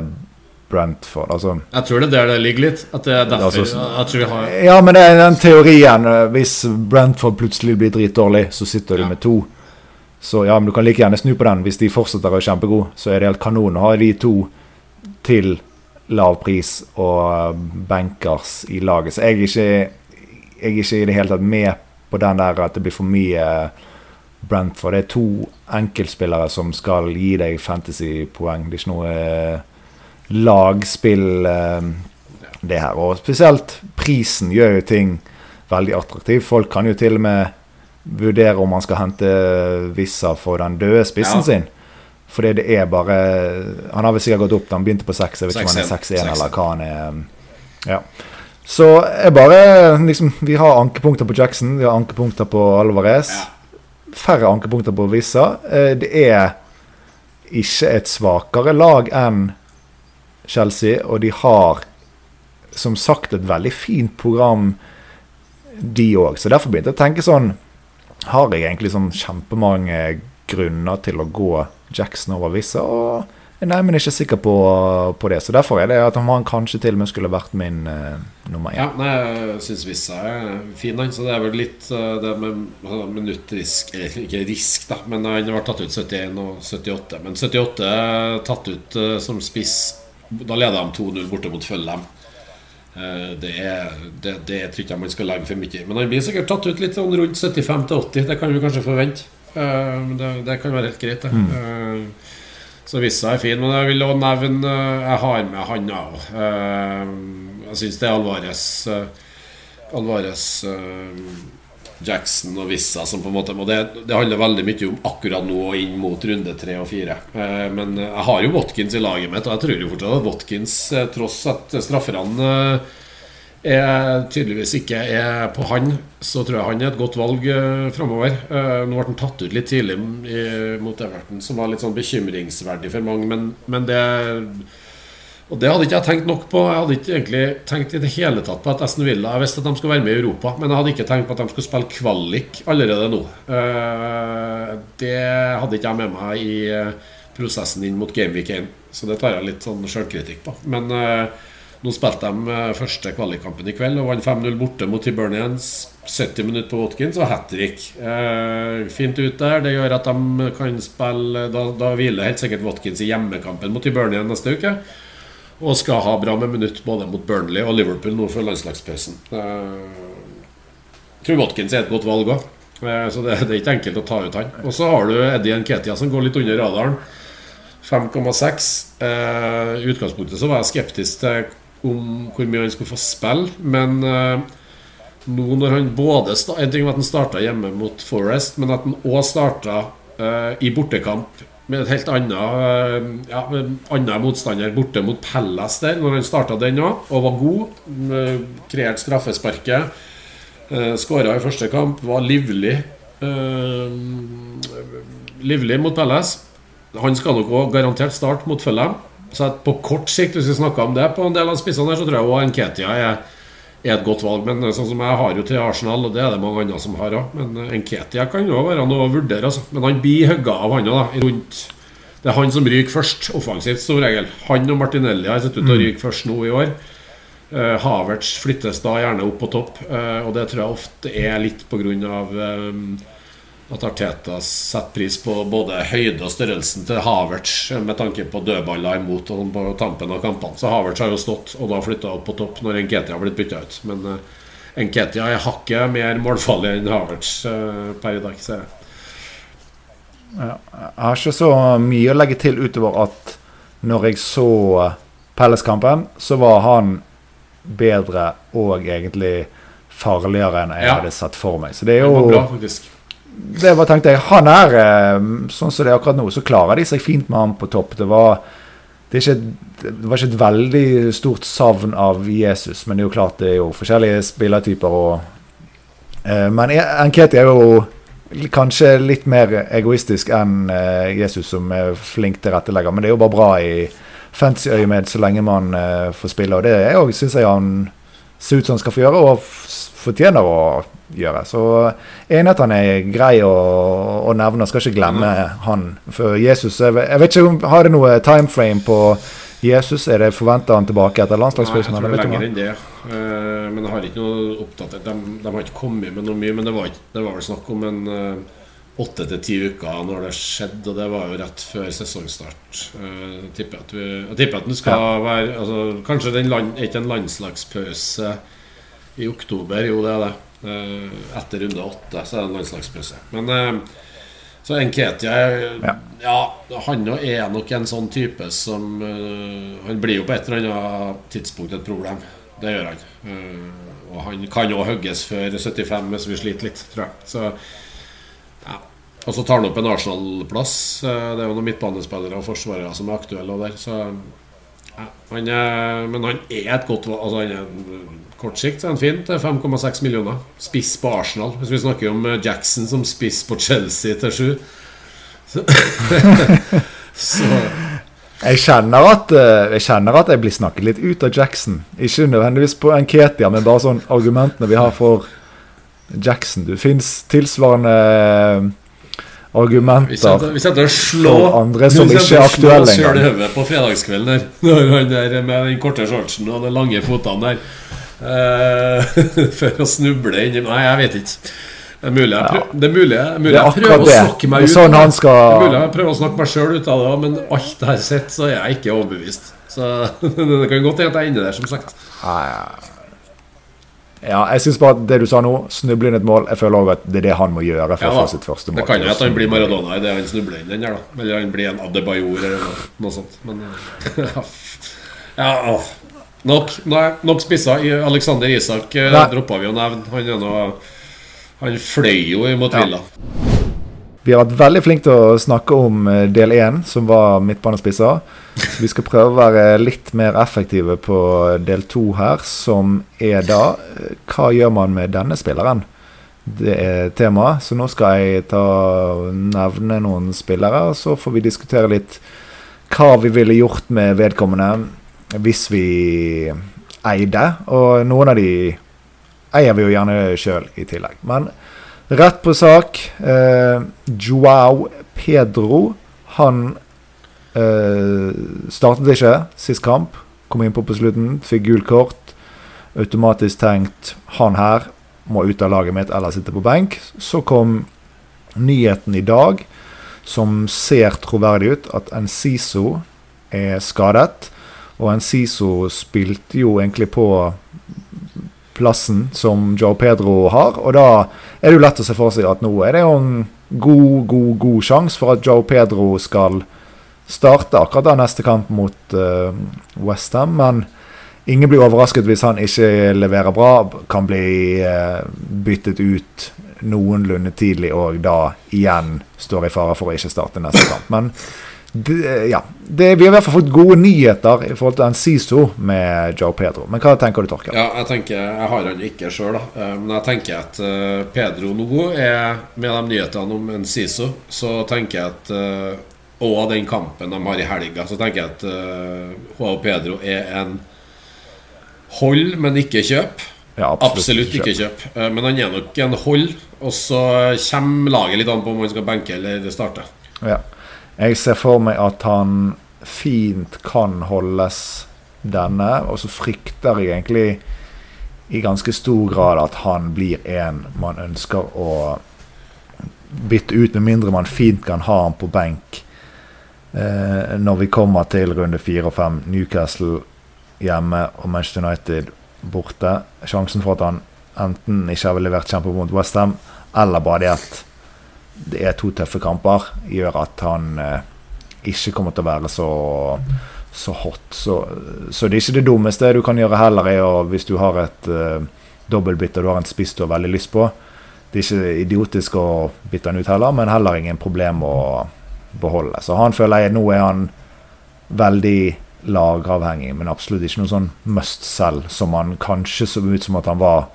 Brentford. Altså, jeg tror det er der det ligger litt. At det er derfor altså, vi har Ja, men det er den teorien. Eh, hvis Brentford plutselig blir dritdårlig, så sitter du med to. Så ja, men du kan like gjerne snu på den. Hvis de fortsetter å være kjempegode, så er det helt kanon å ha de to til lav pris og benkers bankers i laget. Så jeg er ikke, jeg er ikke i det hele tatt med på den der at det blir for mye Brentford. Det er to enkeltspillere som skal gi deg fantasypoeng. Det er ikke noe eh, lagspill, eh, det her. Og spesielt prisen gjør jo ting veldig attraktiv. Folk kan jo til og med vurdere om man skal hente Vissa for den døde spissen Ja. sin. Fordi det er bare Han har vel sikkert gått opp. Han begynte på 6, jeg vet ikke om han er 6-1, 6-1 eller hva han er. Ja. Så jeg bare liksom, Vi har ankepunkter på Jackson, vi har ankepunkter på Alvarez. Ja. Færre ankepunkter på Vissa. Eh, Det er ikke et svakere lag enn Chelsea, og de har som sagt et veldig fint program, de òg. Så derfor begynte jeg å tenke sånn Har jeg egentlig sånn kjempemange grunner til å gå Jackson over Vissa? Og nei, men jeg er ikke sikker på, på det. Så derfor er det at han kanskje til og med skulle vært min uh, nummer én. Ja, nei, jeg syns Vissa er fin, han. Så det er vel litt uh, det med altså, minuttrisk ikke risk, da, men han ble tatt ut 71 og 78. Men 78 er tatt ut uh, som spiss. Da leder de 2-0 borte mot Føllem. Eh, Det, er, det, det tror ikke jeg man skal legge for mye i. Men han blir sikkert tatt ut litt sånn rundt 75-80. Det kan vi kanskje forvente. Eh, Det, det kan være helt greit, det. Mm. Så Vissa er fin. Men jeg vil også nevne eh, Jeg har med han òg. Jeg syns det er Alvarez eh, Alvarez eh, Jackson og Vissa som på en måte Og det, det handler veldig mye om akkurat nå og inn mot runde tre og fire. Eh, Men jeg har jo Watkins i laget mitt, og jeg tror jo fortsatt at Watkins, eh, tross at strafferne eh, er tydeligvis ikke er på han, så tror jeg han er et godt valg uh, framover. nå ble han tatt ut litt tidlig i, mot Everton, som var litt sånn bekymringsverdig for mange, men, men det og det hadde ikke jeg tenkt nok på. Jeg hadde ikke egentlig tenkt i det hele tatt på at Aston Villa Jeg visste at de skulle være med i Europa, men jeg hadde ikke tenkt på at de skulle spille kvalik allerede nå. Eh, Det hadde ikke jeg med meg i eh, prosessen inn mot Gameweek 1, så det tar jeg litt sånn sjølkritikk på. Men eh, nå spilte de første kvalikkampen i kveld og vant 5-0 borte mot Tibernians. 70 minutter på Watkins og hat trick. Fint ut der. Det gjør at de kan spille Da, da hviler helt sikkert Watkins i hjemmekampen mot Tibernian neste uke. Og skal ha bra med minutt både mot Burnley og Liverpool nå før landslagspausen. Eh, Jeg tror Watkins er et godt valg òg, så det, det er ikke enkelt å ta ut han. Og så har du Eddie Nketia som går litt under radaren. 5,6. Eh, I utgangspunktet så var jeg skeptisk til om hvor mye han skulle få spille, men eh, nå når han både En ting var at han starta hjemme mot Forest, men at han òg starta eh, i bortekamp med et helt annet eh, ja, motstander borte mot Pellas der, når han starta den òg, og var god. eh, Kreerte straffesparket. Uh, Skåra i første kamp, var livlig. eh, livlig mot Pellas. Han skal nok òg garantert starte mot Fulham. Så på kort sikt, hvis vi snakker om det på en del av spissene her, så tror jeg også Nketia er, er et godt valg. Men sånn som jeg har jo til Arsenal, og det er det mange andre som har òg. Men eh, Nketia kan jo være noe å vurdere, altså. Men han blir hugga av han da. Rundt Det er han som ryker først, offensivt som regel. Han og Martinelli har sett ut til å ryke først nå i år. Uh, Havertz flyttes da gjerne opp på topp, eh, og det tror jeg ofte er litt pga. Uh, at Arteta setter pris på både høyde og størrelsen til Havertz med tanke på dødballer imot og på tampen av kampene. Så Havertz har jo stått og da flytta opp på topp når Nketia har blitt bytta ut. Men uh, Nketia er hakket mer målfarlig enn Havertz uh, per i dag, ser jeg. Ja, jeg har ikke så mye å legge til utover at når jeg så Pelles-kampen, så var han bedre og egentlig farligere enn jeg Ja. hadde sett for meg. Så det er Det var bra, faktisk. Det var tenkte jeg, Han er eh, sånn som det er akkurat nå, så klarer de seg fint med han på topp. Det var, det, ikke, et- det var ikke et veldig stort savn av Jesus, men det er jo klart det er jo forskjellige spillertyper. Og, eh, men Enketi er jo kanskje litt mer egoistisk enn eh, Jesus, som er flink til rettelegger. Men det er jo bare bra i fancy-øyemed så lenge man får spille. Og det syns jeg han ser ut som han skal få gjøre, og fortjener å gjøre. Så enig at han er grei å, å nevne, skal ikke glemme han. For Jesus Jeg jeg vet ikke om Har det noe timeframe på Jesus? Er det forventa han tilbake etter Nei, jeg tror det er lenger enn det. Eh, men jeg har ikke noe oppdatert. De, de har ikke kommet med noe mye, men det var, ikke, det var vel snakk om en eh, åtte til ti uker når det skjedde, og det var jo rett før sesongstart. Eh, tipper jeg at vi, jeg tipper at den skal være altså, Kanskje den land, ikke en landslagspause i oktober? Jo, det er det. Eh, etter runde åtte så er det en landslagspause. Men eh, Så Nketia Ja. ja. han er nok en sånn type som Han blir jo på et eller annet tidspunkt et problem. Det gjør han. Og han kan òg hugges før 75 hvis vi sliter litt, tror jeg. Så ja. Og så tar han opp en Arsenal-plass. Eh, det er jo noen midtbanespillere og forsvarere som er aktuelle der, så ja, han er, Men han er et godt valg. Altså, han er kort sikt er han fin til 5,6 millioner. Spiss på Arsenal. Hvis vi snakker om eh, Jackson som spiss på Chelsea til 7 så, [LAUGHS] så Jeg kjenner, at, eh, jeg kjenner at jeg blir snakket litt ut av Jackson. Ikke nødvendigvis på Enketia, men bare sånn argumentene vi har for Jackson. Du fins tilsvarende eh, argumenter Vi jeg, vi setter slå for andre som ikke er aktuelle oss selv i hodet på fredagskvelden der. [LAUGHS] Når han der med den korte shortsen og de lange fotene der. uh, [LAUGHS] for å snuble inni Nei, jeg vet ikke. Det er mulig jeg, prøv, det er mulig, jeg- mulig Det er jeg prøver det. å snakke meg ut. sånn det. er mulig jeg prøver å snakke meg sjøl ut av det, men alt det her sett, så er jeg ikke overbevist. Så [LAUGHS] det kan godt hende at jeg er inne der, som sagt. Ja, jeg syns bare at det du sa nå, snuble inn et mål Jeg føler òg at det er det han må gjøre for Ja, å få sitt første mål. Det kan jo at han blir Maradona i det han snubler inn den der, da. Eller han blir en Adebayor eller noe, noe sånt. Men eh, [LAUGHS] Ja, åh. nok, nei, nok spissa. Alexander Isak eh, droppa vi å nevne. Han Han fløy jo imot Ja. Vi har vært veldig flinke til å snakke om eh, del én, som var midtbanespisser. Så vi skal prøve å være litt mer effektive på del to her, som er da eh, Hva gjør man med denne spilleren? Det er temaet. Så nå skal jeg ta nevne noen spillere, og så får vi diskutere litt hva vi ville gjort med vedkommende hvis vi eide. Og noen av de eier vi jo gjerne sjøl i tillegg. Men Rett på sak. Eh, Joao Pedro, han eh, startet ikke sist kamp. Kom innpå på slutten, fikk gult kort. Automatisk tenkt han her må ut av laget mitt eller sitte på benk. Så kom nyheten i dag, som ser troverdig ut, at Enciso er skadet. Og Enciso spilte jo egentlig på plassen som Joe Pedro har. Og da er det jo lett å se for seg at nå er det jo en god, god, god sjanse for at Joe Pedro skal starte akkurat da neste kamp mot uh, Westham. Men ingen blir overrasket hvis han ikke leverer bra. Kan bli uh, byttet ut noenlunde tidlig og da igjen står i fare for å ikke starte neste kamp. Men det, ja, det, vi har i hvert fall fått gode nyheter i forhold til Enciso med Joe Pedro. Men hva tenker du, Torkel? Ja, jeg tenker Jeg har han ikke sjøl, da. Eh, Men jeg tenker at eh, Pedro nå er Med de nyhetene om Enciso, så tenker jeg at eh, Og den kampen de har i helga, så tenker jeg at uh, Joao Pedro er en hold, men ikke kjøp. Ja, Absolutt ikke kjøp. Eh, Men han er nok en hold. Og så kommer laget litt an på om han skal benke eller starte. Ja. Jeg ser for meg at han fint kan holdes denne, og så frykter jeg egentlig i ganske stor grad at han blir en man ønsker å bytte ut, med mindre man fint kan ha han på benk eh, når vi kommer til runde fire og fem. Newcastle hjemme og Manchester United borte. Sjansen for at han enten ikke har levert kjempebra mot Westham, eller bare det at det er to tøffe kamper, gjør at han eh, ikke kommer til å være så, så hot. Så, så det er ikke det dummeste du kan gjøre heller, er hvis du har et uh, dobbeltbytte og du har en spiss du har veldig lyst på. Det er ikke idiotisk å bytte han ut heller, men heller ingen problem å beholde. Så han føler jeg nå er han veldig lagavhengig, men absolutt ikke noe sånn must selv som han kanskje så ut som at han var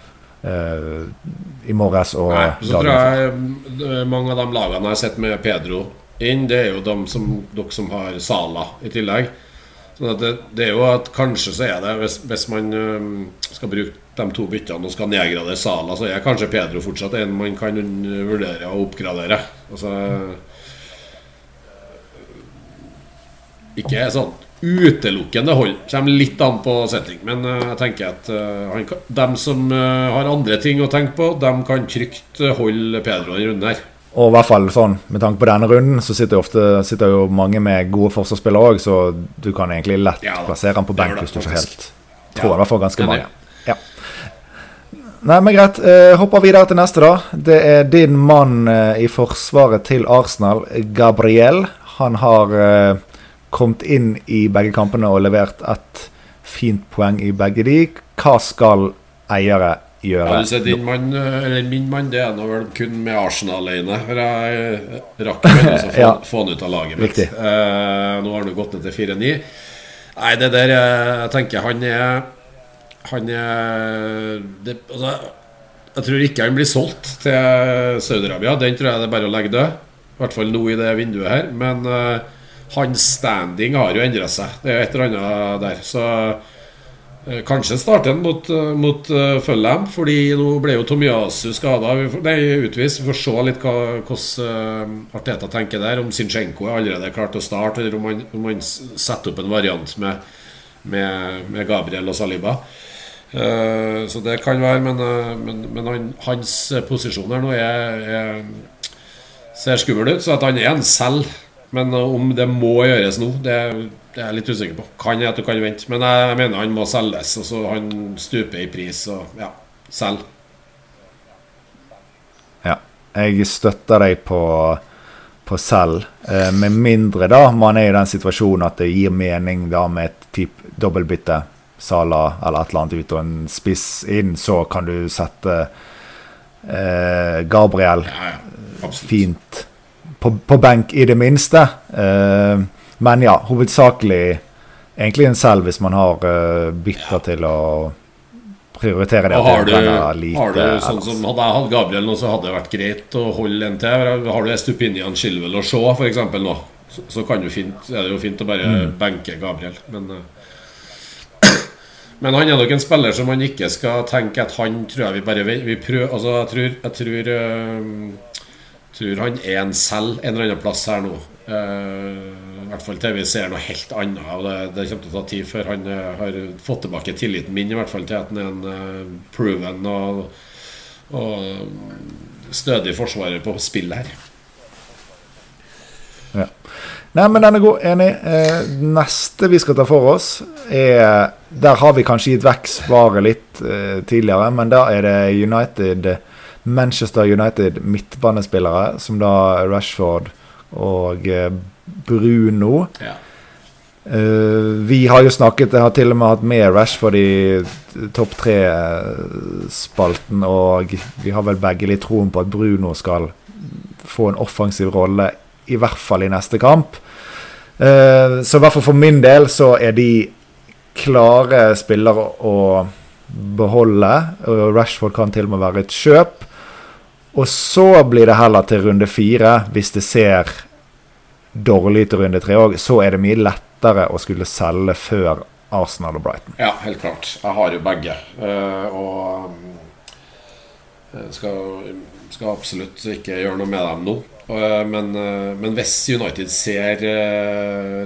i morges og Nei, så tror jeg eh, mange av de lagene jeg har sett med Pedro inn, det er jo de som, dere som har Sala i tillegg. Sånn at det, det er jo at kanskje så er det Hvis, hvis man eh, skal bruke de to byttene og skal nedgradere Sala, så er kanskje Pedro fortsatt en man kan eh, vurdere å oppgradere. Altså Ikke sånn utelukkende hold. Kommer litt an på setting. Men eh, jeg tenker at eh, han dem som eh, har andre ting å tenke på, dem kan trygt holde Pedro en runden her. Og i hvert fall sånn, med tanke på denne runden, så sitter jo, ofte, sitter jo mange med gode forsvarsspillere òg, så du kan egentlig lett Ja plassere han på benk hvis du ikke helt Tror ja. i hvert fall ganske mange. Ja. Nei, men greit. Eh, hopper videre til neste, da. Det er din mann eh, i forsvaret til Arsenal, Gabriel. Han har eh, kommet inn i begge kampene og levert et fint poeng i begge de. Hva skal eiere gjøre? Ja, du ser din mann, eller Min mann det er nå vel kun med Arsenal alene. For jeg rakk vel å [LAUGHS] få, få han ut av laget mitt. Eh, nå har han gått ned til 4-9. Nei, det der eh, Jeg tenker han er Han er det, altså, Jeg tror ikke han blir solgt til Saudi-Arabia. Den tror jeg det er bare å legge død. I hvert fall nå i det vinduet her. Men eh, hans standing har jo endra seg. Det er et eller annet der. Så Eh, Kanskje starter han mot, eh, mot uh, Fulham, fordi nå ble jo Tomiasu skada. Nei, utvist. Vi får se litt hva, hvordan uh, Arteta tenker der. Om Zinchenko er allerede klart å starte, eller om han, om han setter opp en variant med, med, med Gabriel og Saliba. Uh, så det kan være, men, men, men han, hans posisjon her nå er, er, ser skummel ut. Så at han er en selv. Men eh, om det må gjøres nå, det, det er jeg litt usikker på. Kan jeg at du kan vente. Men jeg mener han må selges. Og så han stuper i pris. Og ja, selg. Ja. Jeg støtter deg på, på selv. Eh, med mindre da man er i den situasjonen at det gir mening da med et typ dobbeltbytte. Sala eller et eller annet ut og en spiss inn, så kan du sette eh, Gabriel Ja, ja. Fint på, på benk, i det minste. Uh, men ja, hovedsakelig egentlig en selv hvis man har uh, bytter til å prioritere det. Og har du, lite har du sånn ellers. som Hadde jeg hatt Gabriel nå, så hadde det vært greit å holde en til. Har du Estupinian Chilwell og Shaw f.eks. nå, så, så fint, er det jo fint å bare Mm. benke Gabriel. Men uh, [CLEARS THROAT] men han er nok en spiller som man ikke skal tenke at han tror jeg vi bare vi, prøver, Altså, jeg tror, jeg tror, eh, tror han er en selv en eller annen plass her nå. Uh, I hvert fall til vi ser noe helt annet. Og det, det kommer til å ta tid før han eh, har fått tilbake tilliten min, i hvert fall til at han er en uh, proven og, og stødig forsvarer på spill her. Ja. Nei, men den er god. Enig. Eh, neste vi skal ta for oss, er Der har vi kanskje gitt vekk svaret litt eh, tidligere, men da er det United Manchester United midtbanespillere, som da Rashford og eh, Bruno. Ja. Uh, vi har jo snakket Jeg har til og med hatt med Rashford i topp tre-spalten, og vi har vel begge litt troen på at Bruno skal få en offensiv rolle, i hvert fall i neste kamp. Uh, så i hvert fall for min del så er de klare spillere å beholde. og Rashford kan til og med være et kjøp. Og så blir det heller til runde fire, hvis det ser dårlig ut i runde tre òg, så er det mye lettere å skulle selge før Arsenal og Brighton. Ja, helt klart. Jeg har jo begge. eh, og mm, skal, skal absolutt ikke gjøre noe med dem nå. Eh, men, eh, men hvis United ser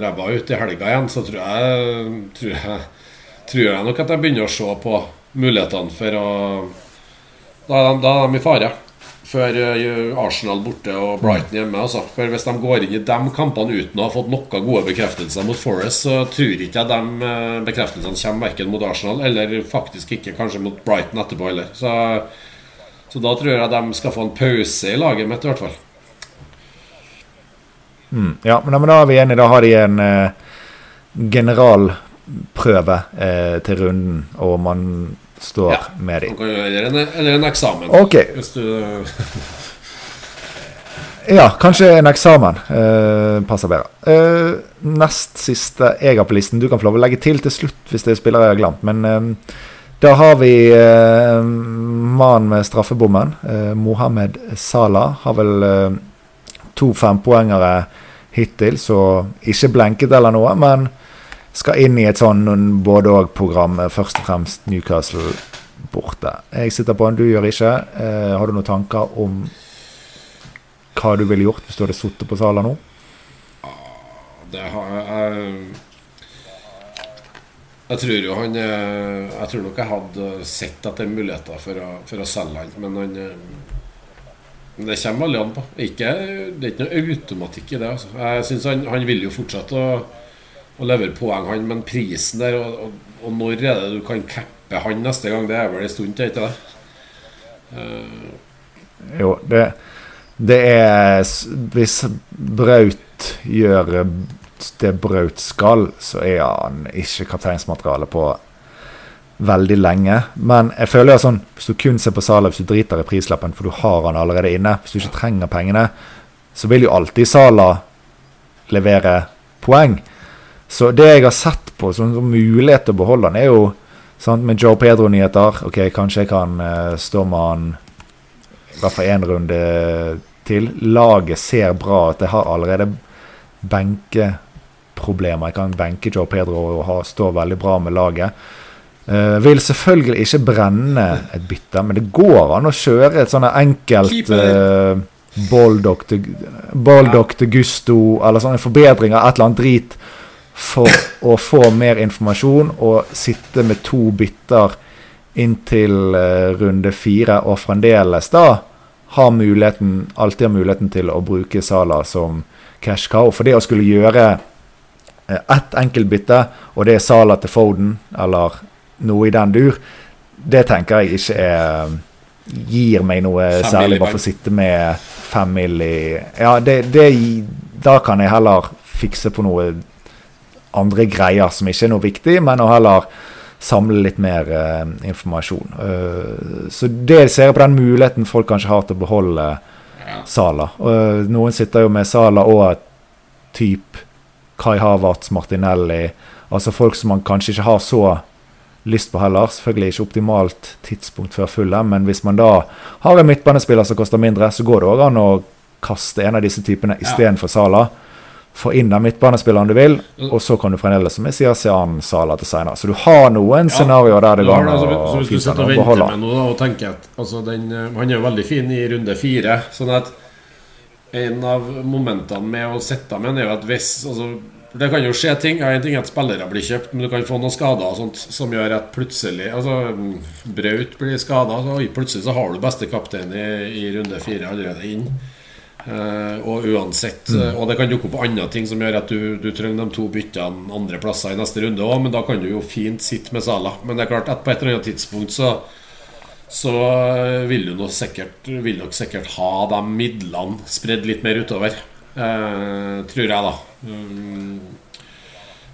ræva ut i helga igjen, så tror jeg, tror, jeg, tror jeg nok at jeg begynner å se på mulighetene for å Da er de, da er de i fare. Før eh, Arsenal borte og Brighton hjemme. Altså. For Hvis de går inn i de kampene uten å ha fått noen gode bekreftelser mot Forest, så tror ikke jeg de eh, bekreftelsene kommer verken mot Arsenal eller faktisk ikke kanskje mot Brighton etterpå heller. Så, så da tror jeg de skal få en pause i laget mitt, i hvert fall. Mm. Ja, men, men da er vi enige. Da har de en eh, generalprøve eh, til runden, og man står Ja. med dem. Eller en, eller en eksamen. Ok. Hvis du [LAUGHS] Ja, kanskje en eksamen eh, passer bedre. Eh, nest siste jeg har på listen. Du kan få lov å legge til til slutt hvis det er spillere jeg har glemt. Men eh, da har vi eh, mannen med straffebommen. Eh, Mohammed Salah har vel eh, to fempoengere hittil, så ikke blenket eller noe. Men skal inn i et sånn både-og-program. eh, Først og fremst Newcastle borte. Jeg sitter på en, du gjør ikke. Eh, har du noen tanker om hva du ville gjort hvis du hadde sittet på Sala nå? Det har jeg Jeg tror jo han eh, Jeg tror nok jeg hadde sett at det er muligheter for å, for å selge han, men han eh, Det kommer veldig an på. Ikke, det er ikke noe automatikk i det. Altså. Jeg synes han, han vil jo fortsette å, å levere poeng, han, men prisen der og, og, og når er det du kan cappe han neste gang? Det er vel en stund til, ikke det? Uh, jo, det, det er Hvis Braut gjør det Braut skal, så er han ikke kapteinsmateriale på veldig lenge. Men jeg føler jo sånn, hvis du kun ser på Sala, hvis du driter i prislappen, for du har han allerede inne, hvis du ikke trenger pengene, så vil jo alltid Sala levere poeng. Så det jeg har sett på som mulighet til å beholde han, er jo sant, med Joe Pedro-nyheter. Ok, kanskje jeg kan uh, stå med han i hvert fall én runde til. Laget ser bra ut. Jeg har allerede benkeproblemer. Jeg kan benke Joe Pedro og ha, stå veldig bra med laget. Uh, vil selvfølgelig ikke brenne et bytte, men det går an å kjøre et sånn enkelt uh, Baldock til Gusto, eller sånne forbedringer, et eller annet drit, for å få mer informasjon og sitte med to bytter inntil uh, runde fire, og fremdeles da har muligheten, alltid har muligheten til å bruke Sala som cash cow. For det å skulle gjøre uh, ett enkeltbytte, og det er Sala til Foden, eller noe i den dur, det tenker jeg ikke er gir meg noe særlig, bare for å sitte med fem mill. Ja, det, det, da kan jeg heller fikse på noe andre greier som ikke er noe viktig, men å heller samle litt mer uh, informasjon. Uh, så det ser jeg på den muligheten folk kanskje har til å beholde ja. Sala. Uh, noen sitter jo med Sala og type Kai Havertz, Martinelli, altså folk som man kanskje ikke har så lyst på heller. Selvfølgelig ikke optimalt tidspunkt før fulle, men hvis man da har en midtbanespiller som koster mindre, så går det òg an å kaste en av disse typene istedenfor ja. Sala. Få inn den midtbanespilleren du vil, og så kan du fremdeles se an Sala til senere. Så du har noen ja. scenarioer der det går an altså, å Hvis du sitter og venter med noe og tenker at altså, den, eh, Han er jo veldig fin i runde fire. sånn at en av momentene med å sitte med er jo at hvis altså, det kan jo skje ting. En ting er at spillere blir kjøpt, men du kan få noen skader og sånt som gjør at plutselig Altså, Braut blir skada, plutselig så har du beste kaptein i, i runde fire allerede inn. Uh, og uansett mm. uh, Og det kan dukke opp andre ting som gjør at du, du trenger de to byttene andre plasser i neste runde òg, men da kan du jo fint sitte med Sala. Men det er klart at på et eller annet tidspunkt så så uh, vil du nok sikkert, vil nok sikkert ha de midlene spredd litt mer utover. tror jeg, da.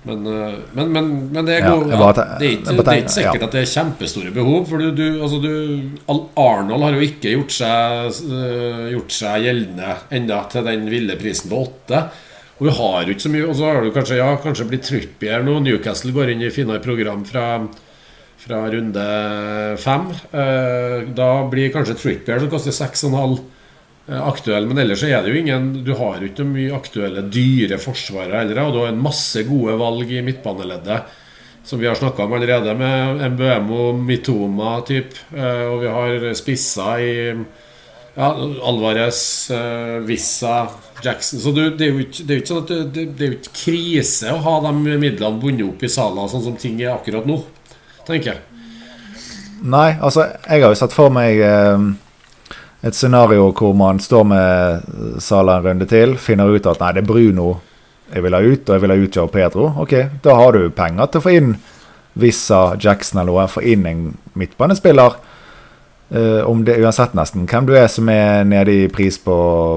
Men, eh, men, men, men det, går, ja, bare, det, er ikke, det, er ikke, sikkert at det er kjempestore behov. For du, du, altså du, Arnold har jo ikke gjort seg, eh, gjort seg gjeldende enda til den ville prisen på åtte. Og vi har jo ikke så mye Og så har du kanskje, ja, kanskje blitt Trippier nå. Newcastle går inn i finere program fra, fra runde fem. Eh, da blir kanskje Trippier som koster 6,5 aktuell. Men ellers er det jo ingen Du har jo ikke mye aktuelle dyre forsvarere heller. Og du har en masse gode valg i midtbaneleddet. Som vi har snakka om allerede, med MBMO, Mitoma typ. Eh, og vi har spisser i ja, Alvarez, eh, Vissa, Jackson. Så det, er jo ikke, det er ikke sånn at det, det, er jo ikke krise å ha de midlene bundet opp i salen, sånn som ting er akkurat nå, tenker jeg. Nei, altså, jeg har jo sett for meg eh et scenario hvor man står med Sala en runde til, finner ut at nei, det er Bruno jeg vil ha ut, og jeg vil ha ut Joe Pedro. Ok, da har du penger til å få inn Vissa, Jackson eller noe, få inn en midtbanespiller. Uh, om det uansett nesten hvem du er som er nede i pris på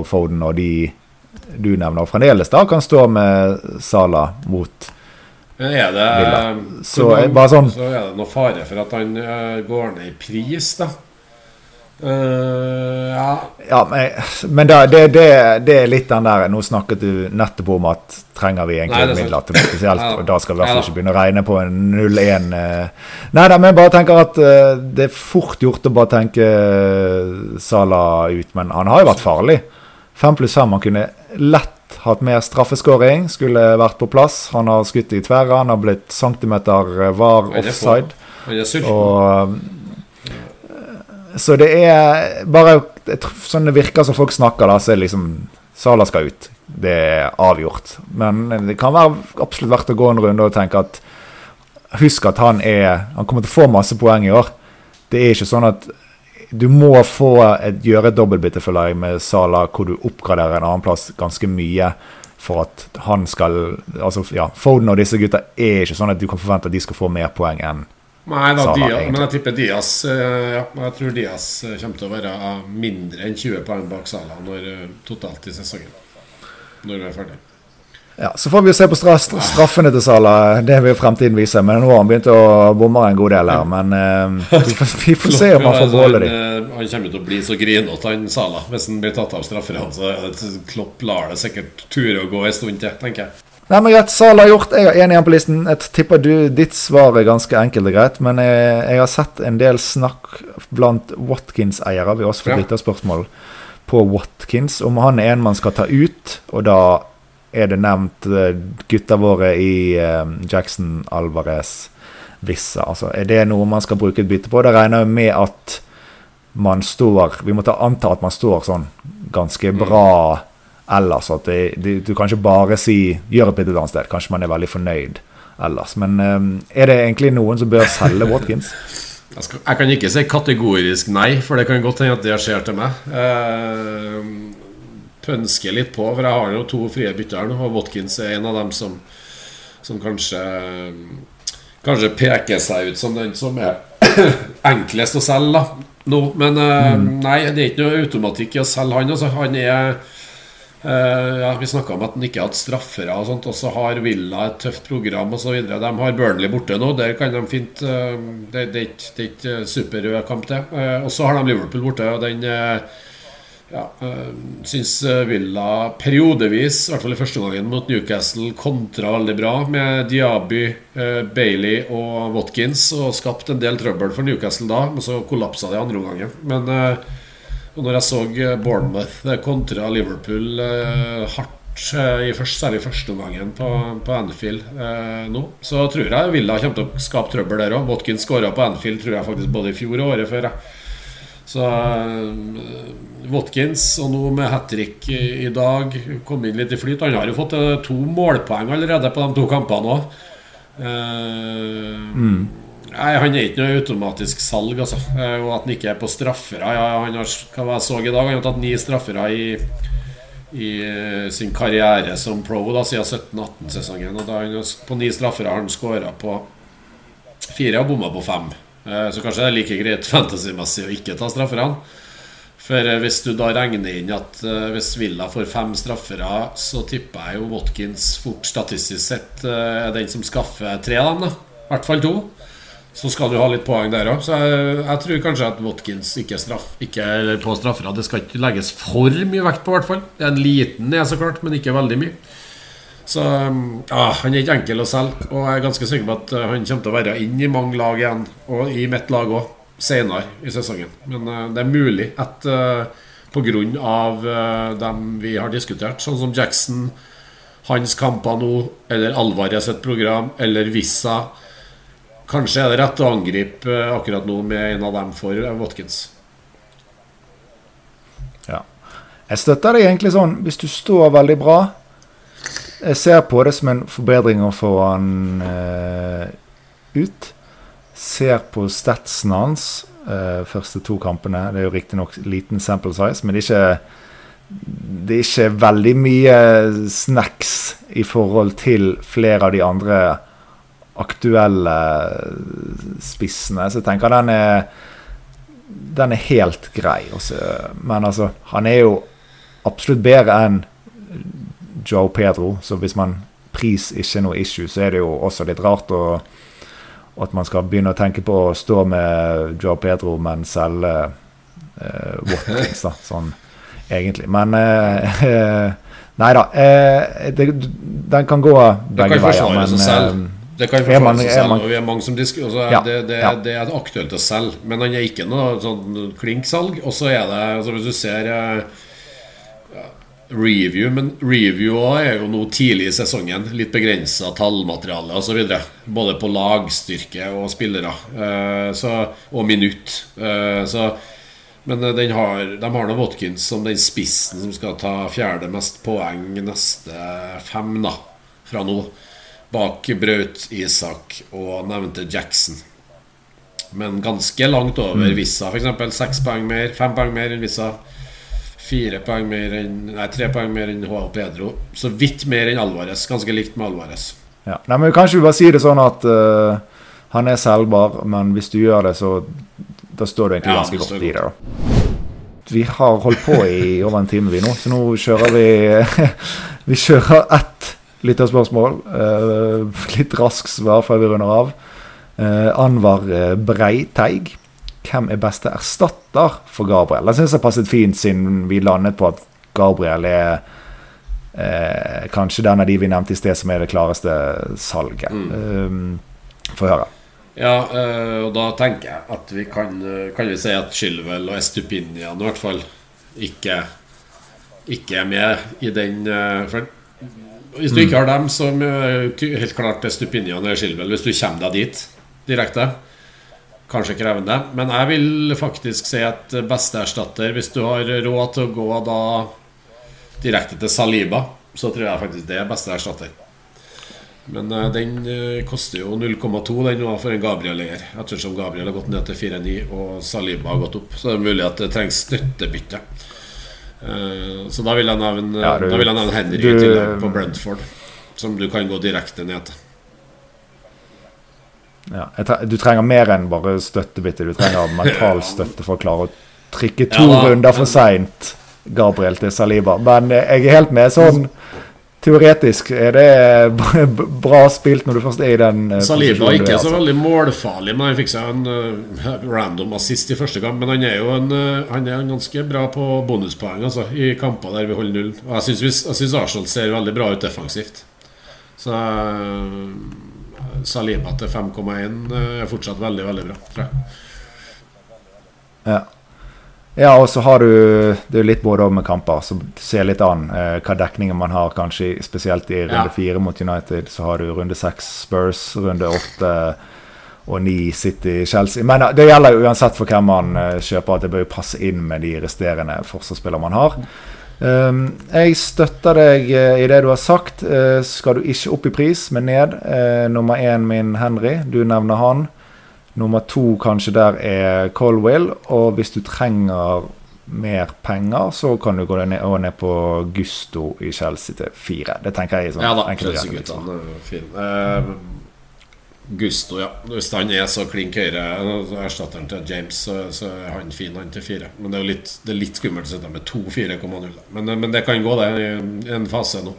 Foden og de du nevner, og fremdeles da kan stå med Sala mot er det, så, bare sånn, så er det noe fare for at han uh, går ned i pris, da? Uh, ja. ja. Men, men det, det, det, det, er litt den der Nå snakket du nettopp om at trenger vi egentlig midler til noe spesielt, ja. og da skal vi i hvert fall ikke begynne å regne på en 0-1. Uh. Nei da, men jeg bare tenker at uh, det er fort gjort å bare tenke Sala ut, men han har jo vært farlig. Fem pluss fem. Han kunne lett hatt mer straffeskåring, skulle vært på plass. Han har skutt i tverra, han har blitt centimeter var offside. Og så det er bare Sånn det virker som folk snakker, da, så er det liksom Sala skal ut. Det er avgjort. Men det kan være absolutt verdt å gå en runde og tenke at Husk at han er Han kommer til å få masse poeng i år. Det er ikke sånn at du må få et, gjøre et dobbeltbytte, føler jeg, med Sala, hvor du oppgraderer en annen plass ganske mye for at han skal Altså, ja, Foden og disse gutta er ikke sånn at du kan forvente at de skal få mer poeng enn Nei da, Sala, Diaz, men jeg tipper Diaz eh, Ja, jeg tror Diaz eh, kommer til å være mindre enn 20 poeng bak Sala når, totalt i sesongen. Når vi er ferdig. Ja, Så får vi jo se på straffene til Sala. Det vil fremtiden vise. Men nå har han begynt å bomme en god del her. Men uh, vi, får, vi, får, se om han får beholde dem. [LAUGHS] Han, han kommer til å bli så grinete, han Sala, hvis han blir tatt av strafferne. Klopp lar det sikkert ture å gå en stund til, tenker jeg. Nei, men greit, Sal har gjort. Jeg har én igjen på listen. Jeg tipper du, ditt svar er ganske enkelt og greit. Men jeg, jeg har sett en del snakk blant Watkins-eiere. Vi har også fått ja. lytterspørsmål på Watkins om han er en man skal ta ut. Og da er det nevnt eh, gutta våre i eh, Jackson, Alvarez, Vissa. Altså, er det noe man skal bruke et bytte på? Da regner jeg med at man står Vi må ta anta at man står sånn ganske mm. bra ellers. At det, det, du kan ikke bare si 'gjør et bitte et annet sted'. Kanskje man er veldig fornøyd ellers. Men um, er det egentlig noen som bør selge Watkins? [LAUGHS] Jeg, skal, jeg, kan ikke si kategorisk nei, for det kan godt hende at det skjer til meg. Uh, pønske litt på, for jeg har jo to frie bytter nå, og Watkins er en av dem som, som kanskje Kanskje peker seg ut som den som er [COUGHS] enklest å selge da nå. Men uh, mm. nei, det er ikke noe automatikk i å selge han. Altså, han er ja, Vi snakka om at han ikke har hatt straffere, og sånt Og så har Villa et tøft program osv. De har Burnley borte nå. Der kan de fint uh, det, er ikke, er superrød kamp, det. og så har de Liverpool borte, og den ja, syns eh, Villa periodevis, i hvert fall i første gangen mot Newcastle, kontra veldig bra med Diaby, Bailey og Watkins og skapt en del trøbbel for Newcastle da, men så kollapsa det andre omgangen. Men øh, når jeg så Bournemouth kontra Liverpool hardt i først, særlig første omgangen på, på Anfield eh, nå. Så tror jeg Villa kommer til å skape trøbbel der òg. Watkins skåra på Anfield tror jeg faktisk både i fjor og året før. Så eh, Watkins, og nå med hat trick i, i, dag, kom inn litt i flyt. Han har jo fått eh, to målpoeng allerede på de to kampene òg. Eh. Nei, Han er ikke noe automatisk salg, altså. og at han ikke er på straffere. Ja, han har, hva jeg så i dag, han har tatt ni straffere i, i sin karriere som pro da, siden 17-18-sesongen. Og da han, På ni straffere har han skåra på fire og bomma på fem. Eh, så kanskje det er like greit [LAUGHS] fantasymessig å ikke ta strafferne. For eh, hvis du da regner inn at eh, hvis Villa får fem straffere, så tipper jeg jo Watkins fort statistisk sett er den som skaffer tre av dem. da I hvert fall to. Så skal du ha litt poeng der òg. Så jeg, jeg, tror kanskje at Watkins ikke, straff, ikke er på straffer. Det skal ikke legges for mye vekt på, i hvert fall. Det er en liten, ned, så klart, men ikke veldig mye. Så ja, Han er ikke enkel å selge, og jeg er ganske sikker på at eh, han kommer til å være inn i mange lag igjen, og i mitt lag òg, senere i sesongen. Men uh, det er mulig at uh, pga. Uh, dem vi har diskutert, sånn som Jackson, hans kamper nå, eller Alvarez sitt program, eller Vissa Kanskje er det rett å angripe akkurat nå med en av dem for Watkins. Ja. Jeg støtter deg egentlig sånn hvis du står veldig bra jeg ser på det som en forbedring å få han eh, ut. Ser på statsen hans eh, første to kampene. Det er jo riktignok liten sample size, men det er, ikke, det er ikke veldig mye snacks i forhold til flere av de andre aktuelle spissene. Så jeg tenker den er, den er helt grei. Også. Men altså, han er jo absolutt bedre enn Joe Pedro. Så hvis man pris ikke er noe issue, så er det jo også litt rart å, at man skal begynne å tenke på å stå med Joe Pedro, men selge uh, Watkins, da, sånn egentlig. Men uh, [LAUGHS] Nei da. Uh, det, den kan gå begge veier, men det kan forsvare seg selv, og vi er mange som diskuterer altså, ja, det, det, ja. det, er aktuelt å selge. Men han er ikke noe sånn klinksalg. Og så er det, altså, hvis du ser review, men review er jo nå tidlig i sesongen. Litt begrensa tallmateriale osv. Både på lagstyrke og spillere. Eh, så, og minutt. Eh, så, men eh, har, de har nå Watkins som den spissen som skal ta fjerde mest poeng neste fem da, fra nå. Bak Braut, Isak og nevnte Jackson. Men ganske langt over mm. Vissa, f.eks. Seks poeng mer, fem poeng mer enn Vissa. Fire poeng mer enn Nei, tre poeng mer enn Joao Pedro. Så vidt mer enn Alvarez. Ganske likt med Alvarez. Ja. Nei, men Kanskje vi bare sier det sånn at uh, Han er selgbar, men hvis du gjør det, så da står du egentlig Ja, ganske godt i det. da. Vi har holdt på i over en time, vi nå, så nå kjører vi [LAUGHS] Vi kjører ett lytterspørsmål. Uh, litt raskt svar før vi runder av. Uh, Anvar eh, Breiteig. Hvem er beste erstatter for Gabriel? Det syns jeg passet fint, siden vi landet på at Gabriel er eh, kanskje den av de vi nevnte i sted, som er det klareste salget. Um, Få høre. Ja, eh, og da tenker jeg at vi kan, eh, kan vi si at Skylvel og Estupinian i hvert fall ikke, ikke er med i den eh, for Hvis du ikke har dem, så er helt klart Estupinian eller skilvel, hvis du kommer deg dit direkte. Kanskje krevende. Men jeg vil faktisk si at beste erstatter, hvis du har råd til å gå da direkte til Saliba, så tror jeg faktisk det er beste erstatter. Men eh, den eh, koster jo 0,2 den nå for en Gabriel-eier. Ettersom Gabriel har gått ned til 4,9 og Saliba har gått opp. Så det er mulig at det trengs støttebytte. Eh, så da vil jeg nevne, Ja, du- da vil jeg nevne Henry du- til deg på Brentford. Som du kan gå direkte ned til. Ja, tre du trenger mer enn bare støttebitte. Du trenger mental [LAUGHS] støtte for å klare å trykke to Ja runder for seint, Gabriel til Saliba. Men eh, jeg er helt med. Sånn teoretisk er det [LAUGHS] bra spilt når du først er i den eh, Saliba er ikke så altså. veldig målfarlig, men han fikk seg en uh, random assist i første kamp. Men han er jo en, uh, han er ganske bra på bonuspoeng altså, i kamper der vi holder null. Og jeg syns, Arsenal ser veldig bra ut defensivt. Så Saliba til 5,1 er fortsatt veldig, veldig bra, tror jeg. Ja. Ja, og så har du Det er litt både med kamper, så ser litt an eh, hva dekninger man har, kanskje spesielt i runde Ja. mot United. Så har du runde seks Spurs, runde åtte og ni City Chelsea. Men eh, det gjelder jo uansett for hvem man eh, kjøper, at det bør jo passe inn med de resterende forsvarsspillere man har. Um, jeg støtter deg uh, i det du har sagt. Uh, skal du ikke opp i pris, men ned. Uh, nummer én min Henry, du nevner han. Nummer to kanskje der er Colwill. Og hvis du trenger mer penger, så kan du gå ned, og ned på Gusto i Chelsea til fire. Det tenker jeg er sånn Ja da, enkelt greit, liksom. Er jo. Eh, Gusto, ja. Hvis han er så klink høyre, altså erstatteren til James, så, så er han fin, han til fire. Men det er jo litt, det er litt skummelt å sitte med to 4,0. Men, men det kan gå, det, i en fase nå.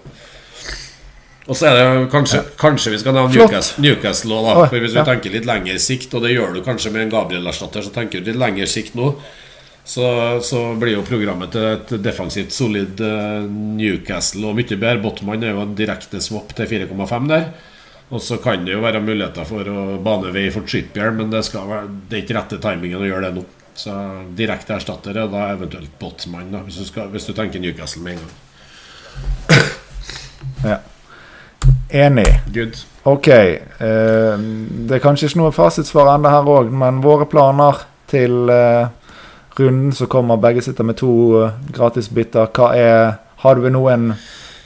Og så er det kanskje, kanskje, kanskje vi skal nevne Newcastle, Newcastle da. For hvis du ja. tenker litt lengre sikt, og det gjør du kanskje med en Gabriel-erstatter, så tenker du litt lengre sikt nå. Så, så blir jo programmet til et defensivt solid eh, Newcastle og mye bedre. Botman er jo en direkte swap til 4,5 der. Og så kan det jo være muligheter for å bane vei for Trippier, men det, skal være, det er ikke rette timingen å gjøre det nå. Så direkte erstatter er da eventuelt Botman, da, hvis du, skal, hvis du tenker Newcastle med en gang. Ja. Enig. Good. Ok. eh, det er kanskje ikke noe fasitsvar ennå her òg, men våre planer til eh, runden som kommer, begge sitter med to uh, gratisbytter. Hva er Har du noen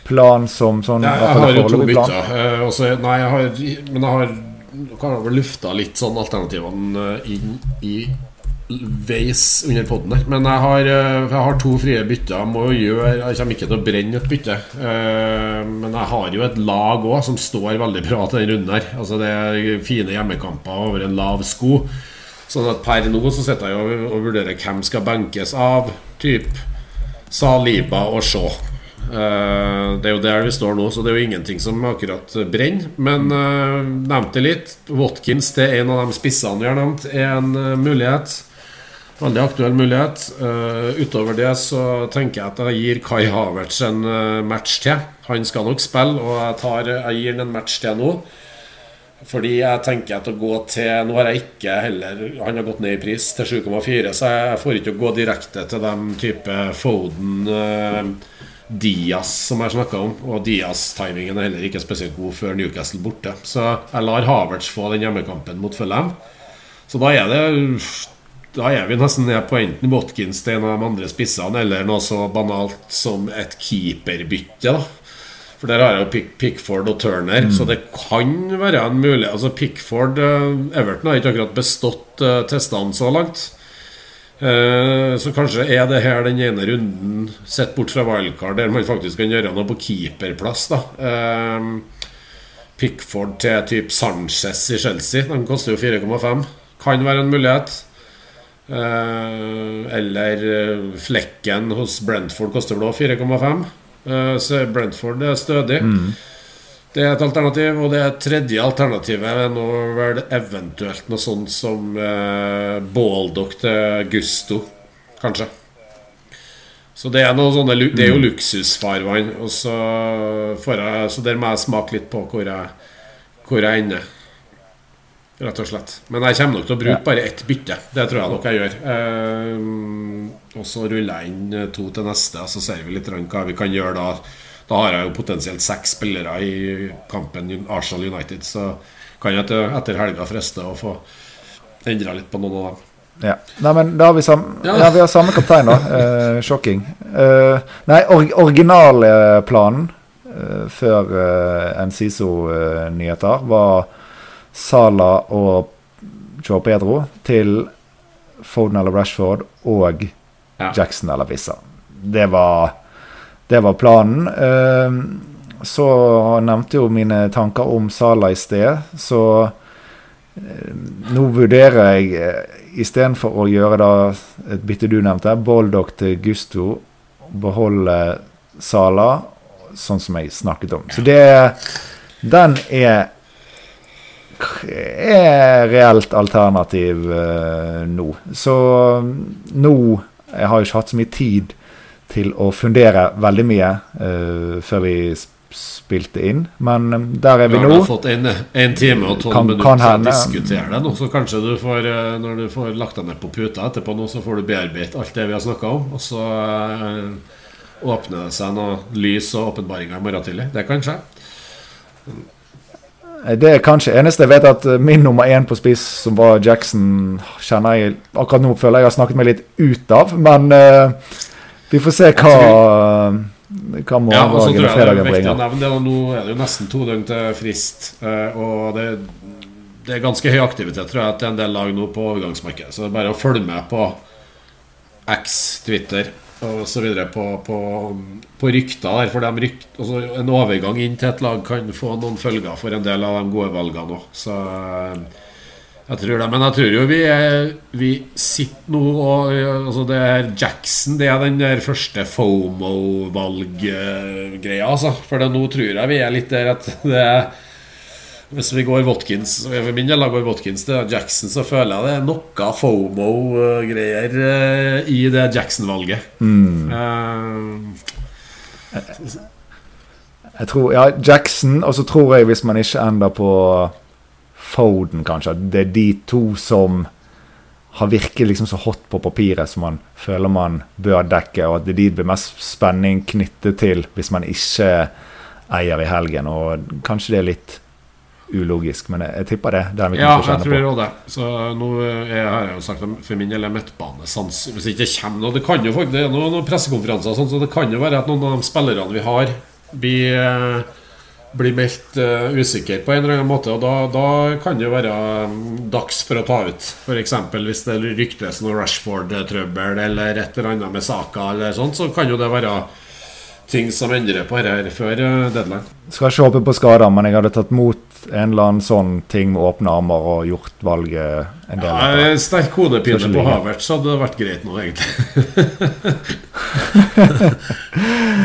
plan som sånn Ja, jeg har jo to bytter. Uh, også, nei, jeg har, men jeg har kan jeg vel lufta litt sånn alternativene eh, inn i veis under poden her. Men jeg har, eh, jeg har to frie bytter. Jeg må gjøre Jeg kommer ikke til å brenne et bytte. Eh, Men jeg har jo et lag òg som står veldig bra til den runden her. Altså Det er fine hjemmekamper over en lav sko. Sånn at per nå så sitter jeg og, vurderer hvem skal benkes av. Typ Saliba og Shaw. Eh, det er jo der vi står nå, så det er jo ingenting som akkurat brenner. Men nevnte litt. Watkins til en av de spissene vi har nevnt, er en mulighet. Veldig aktuell mulighet. Uh, utover det så tenker jeg at jeg gir Kai Havertz en eh, match til. Han skal nok spille, og jeg, tar, jeg gir han en match til nå. Fordi jeg tenker at å gå til Nå har jeg ikke heller Han har gått ned i pris til 7,4, så jeg får ikke gå direkte til den type Foden uh, Diaz som jeg snakka om. Og Diaz-timingen er heller ikke spesielt god før Newcastle borte. Så jeg lar Havertz få den hjemmekampen mot Fulham. Så da er det Da er vi nesten ned på enten Watkins til en av de andre spissene, eller noe så banalt som et keeperbytte. da for der har jeg jo Pick, Pickford og Turner, så det kan være en mulighet. Altså Pickford eh, Everton har ikke akkurat bestått uh, testene så langt. Eh, så kanskje er det her den ene runden, sett bort fra wildcard, der man faktisk kan gjøre noe på keeperplass. da Eh, Pickford til type Sanchez i Chelsea. De koster jo 4,5. Kan være en mulighet. Eh, eller eh, Flekken hos Brentford koster blå 4,5. Eh, så Brentford er stødig. Det er et alternativ. Og det tredje alternativet er nå vel eventuelt noe sånt som eh, Baldock til Gusto, kanskje. Så det er, noe sånne, det er jo luksusfarvann. Og så, jeg, så der må jeg smake litt på hvor jeg, hvor jeg ender. Rett og slett. Men jeg kommer nok til å bruke bare ett bytte. Det tror jeg nok jeg gjør. Eh, og så ruller jeg inn eh, to til neste, og så ser vi litt hva vi kan gjøre da. Da har jeg jo potensielt seks spillere i kampen Arsenal United, så kan jeg etter, helga friste å få endra litt på noen av dem. Ja. Nei, men da har vi, sam Ja. vi har samme kaptein, da. [LAUGHS] Eh, shocking. Eh, nei, or originalplanen eh, før eh, NCISO-nyheter var Sala og Joe Pedro til Foden eller Rashford og Ja. Jackson eller Vissa. Det var, det var planen. Eh, så nevnte jo mine tanker om Sala i sted, så eh, nå vurderer jeg eh, istedenfor å gjøre da et bytte du nevnte, Boldock til Gusto, beholde Sala, sånn som jeg snakket om. Så det Den er er reelt alternativ eh, nå. Så nå Jeg har jo ikke hatt så mye tid til å fundere veldig mye eh, før vi spilte inn, men eh, der er Vi vi har Du har fått en, en time og tolv minutter kan til å diskutere det nå. Så kanskje du får, eh, når du får lagt deg ned på puta etterpå, nå, så får du bearbeidet alt det vi har snakka om. Og så eh, åpner det seg noe lys og åpenbaringer i morgen tidlig. Det kan skje. Det er kanskje eneste jeg vet at eh, min nummer én på spiss, som var Jackson, kjenner jeg Akkurat nå føler jeg har snakket meg litt ut av, men uh, vi får se hva Hva Ja, og så tror jeg det er viktig å nevne det. Nå er det jo nesten to døgn til frist. eh, Og det, det er ganske høy aktivitet tror jeg til en del lag nå på overgangsmarkedet. Så det er bare å følge med på X, Twitter og så videre på, på, på rykter der. For de rykt, altså en overgang inn til et lag kan få noen følger for en del av de gode valgene òg. Så eh, jeg tror det. Men jeg tror jo vi, er, vi sitter nå og altså Det her Jackson Det er den der første FOMO-valggreia, altså. For det, nå tror jeg vi er litt der at [LAUGHS] det er hvis vi går Watkins For min del går Watkins til Jackson, så føler jeg det er noe FOMO-greier eh, i det Jackson-valget. Eh, Jeg tror, ja, Jackson, og så tror jeg hvis man ikke ender på Foden, kanskje, det er de to som har virket liksom så hot på papiret som man føler man bør dekke, og at det er de det blir mest spenning knyttet til hvis man ikke eier i helgen. Og kanskje det er litt ulogisk, men jeg, jeg tipper det. det vi ja, jeg tror det er det. Så nå er, har jeg jo sagt for min del er midtbanesans Hvis det ikke kommer noe Det kan jo faktisk Det er noen, noen pressekonferanser, og sånt, så det kan jo være at noen av de spillerne vi har, blir, eh, blir meldt uh, usikre på en eller annen måte. Og da, da kan det jo være mm, dags for å ta ut. F.eks. hvis det ryktes noe Rashford-trøbbel eller et eller annet med saka, eller sånt, så kan jo det være ting som endrer på dette her før eh, deadline. Skal ikke håpe på skader, men jeg hadde tatt mot en eller annen sånn ting med åpne armer og gjort valget en del Ja, sterk hodepine på. Havertz hadde vært greit nå, egentlig. [LAUGHS]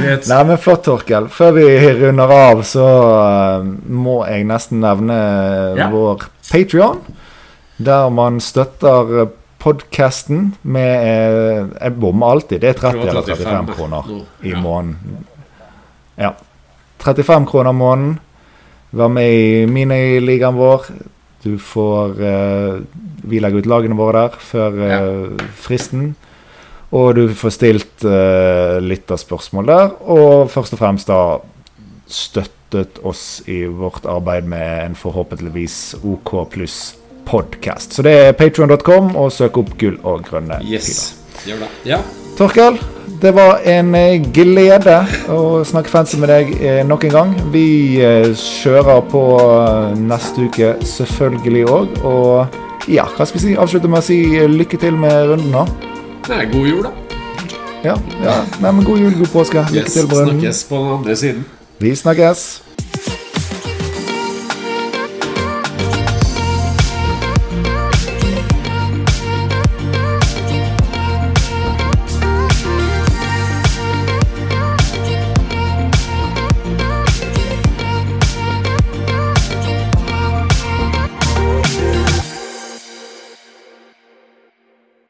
greit. Nei, men flott, Torkel. Før vi runder av, så eh, må jeg nesten nevne Ja. vår Patrion, der man støtter podkasten med eh, Jeg bommer alltid. Det er 30 eller 35 kroner i måneden. Ja. 35 kroner måneden. Vær med i miniligaen vår. Du får uh, Vi legger ut lagene våre der før eh, fristen. Og du får stilt uh, spørsmål der. Og først og fremst da støttet oss i vårt arbeid med en forhåpentligvis OK pluss podkast. Så det er patrion.com, og søk opp gull og grønne Yes. Gjør det. Ja. Torkel, det var en eh, glede å snakke fancy med deg eh, nok en gang. Vi eh, kjører på neste uke selvfølgelig òg. Og ja, hva skal vi si? Avslutte med å si lykke til med runden nå. er god jul, da. Ja, ja. Nei, men god jul, god påske. Lykke Yes. til med runden. Snakkes på den andre siden. Vi snakkes.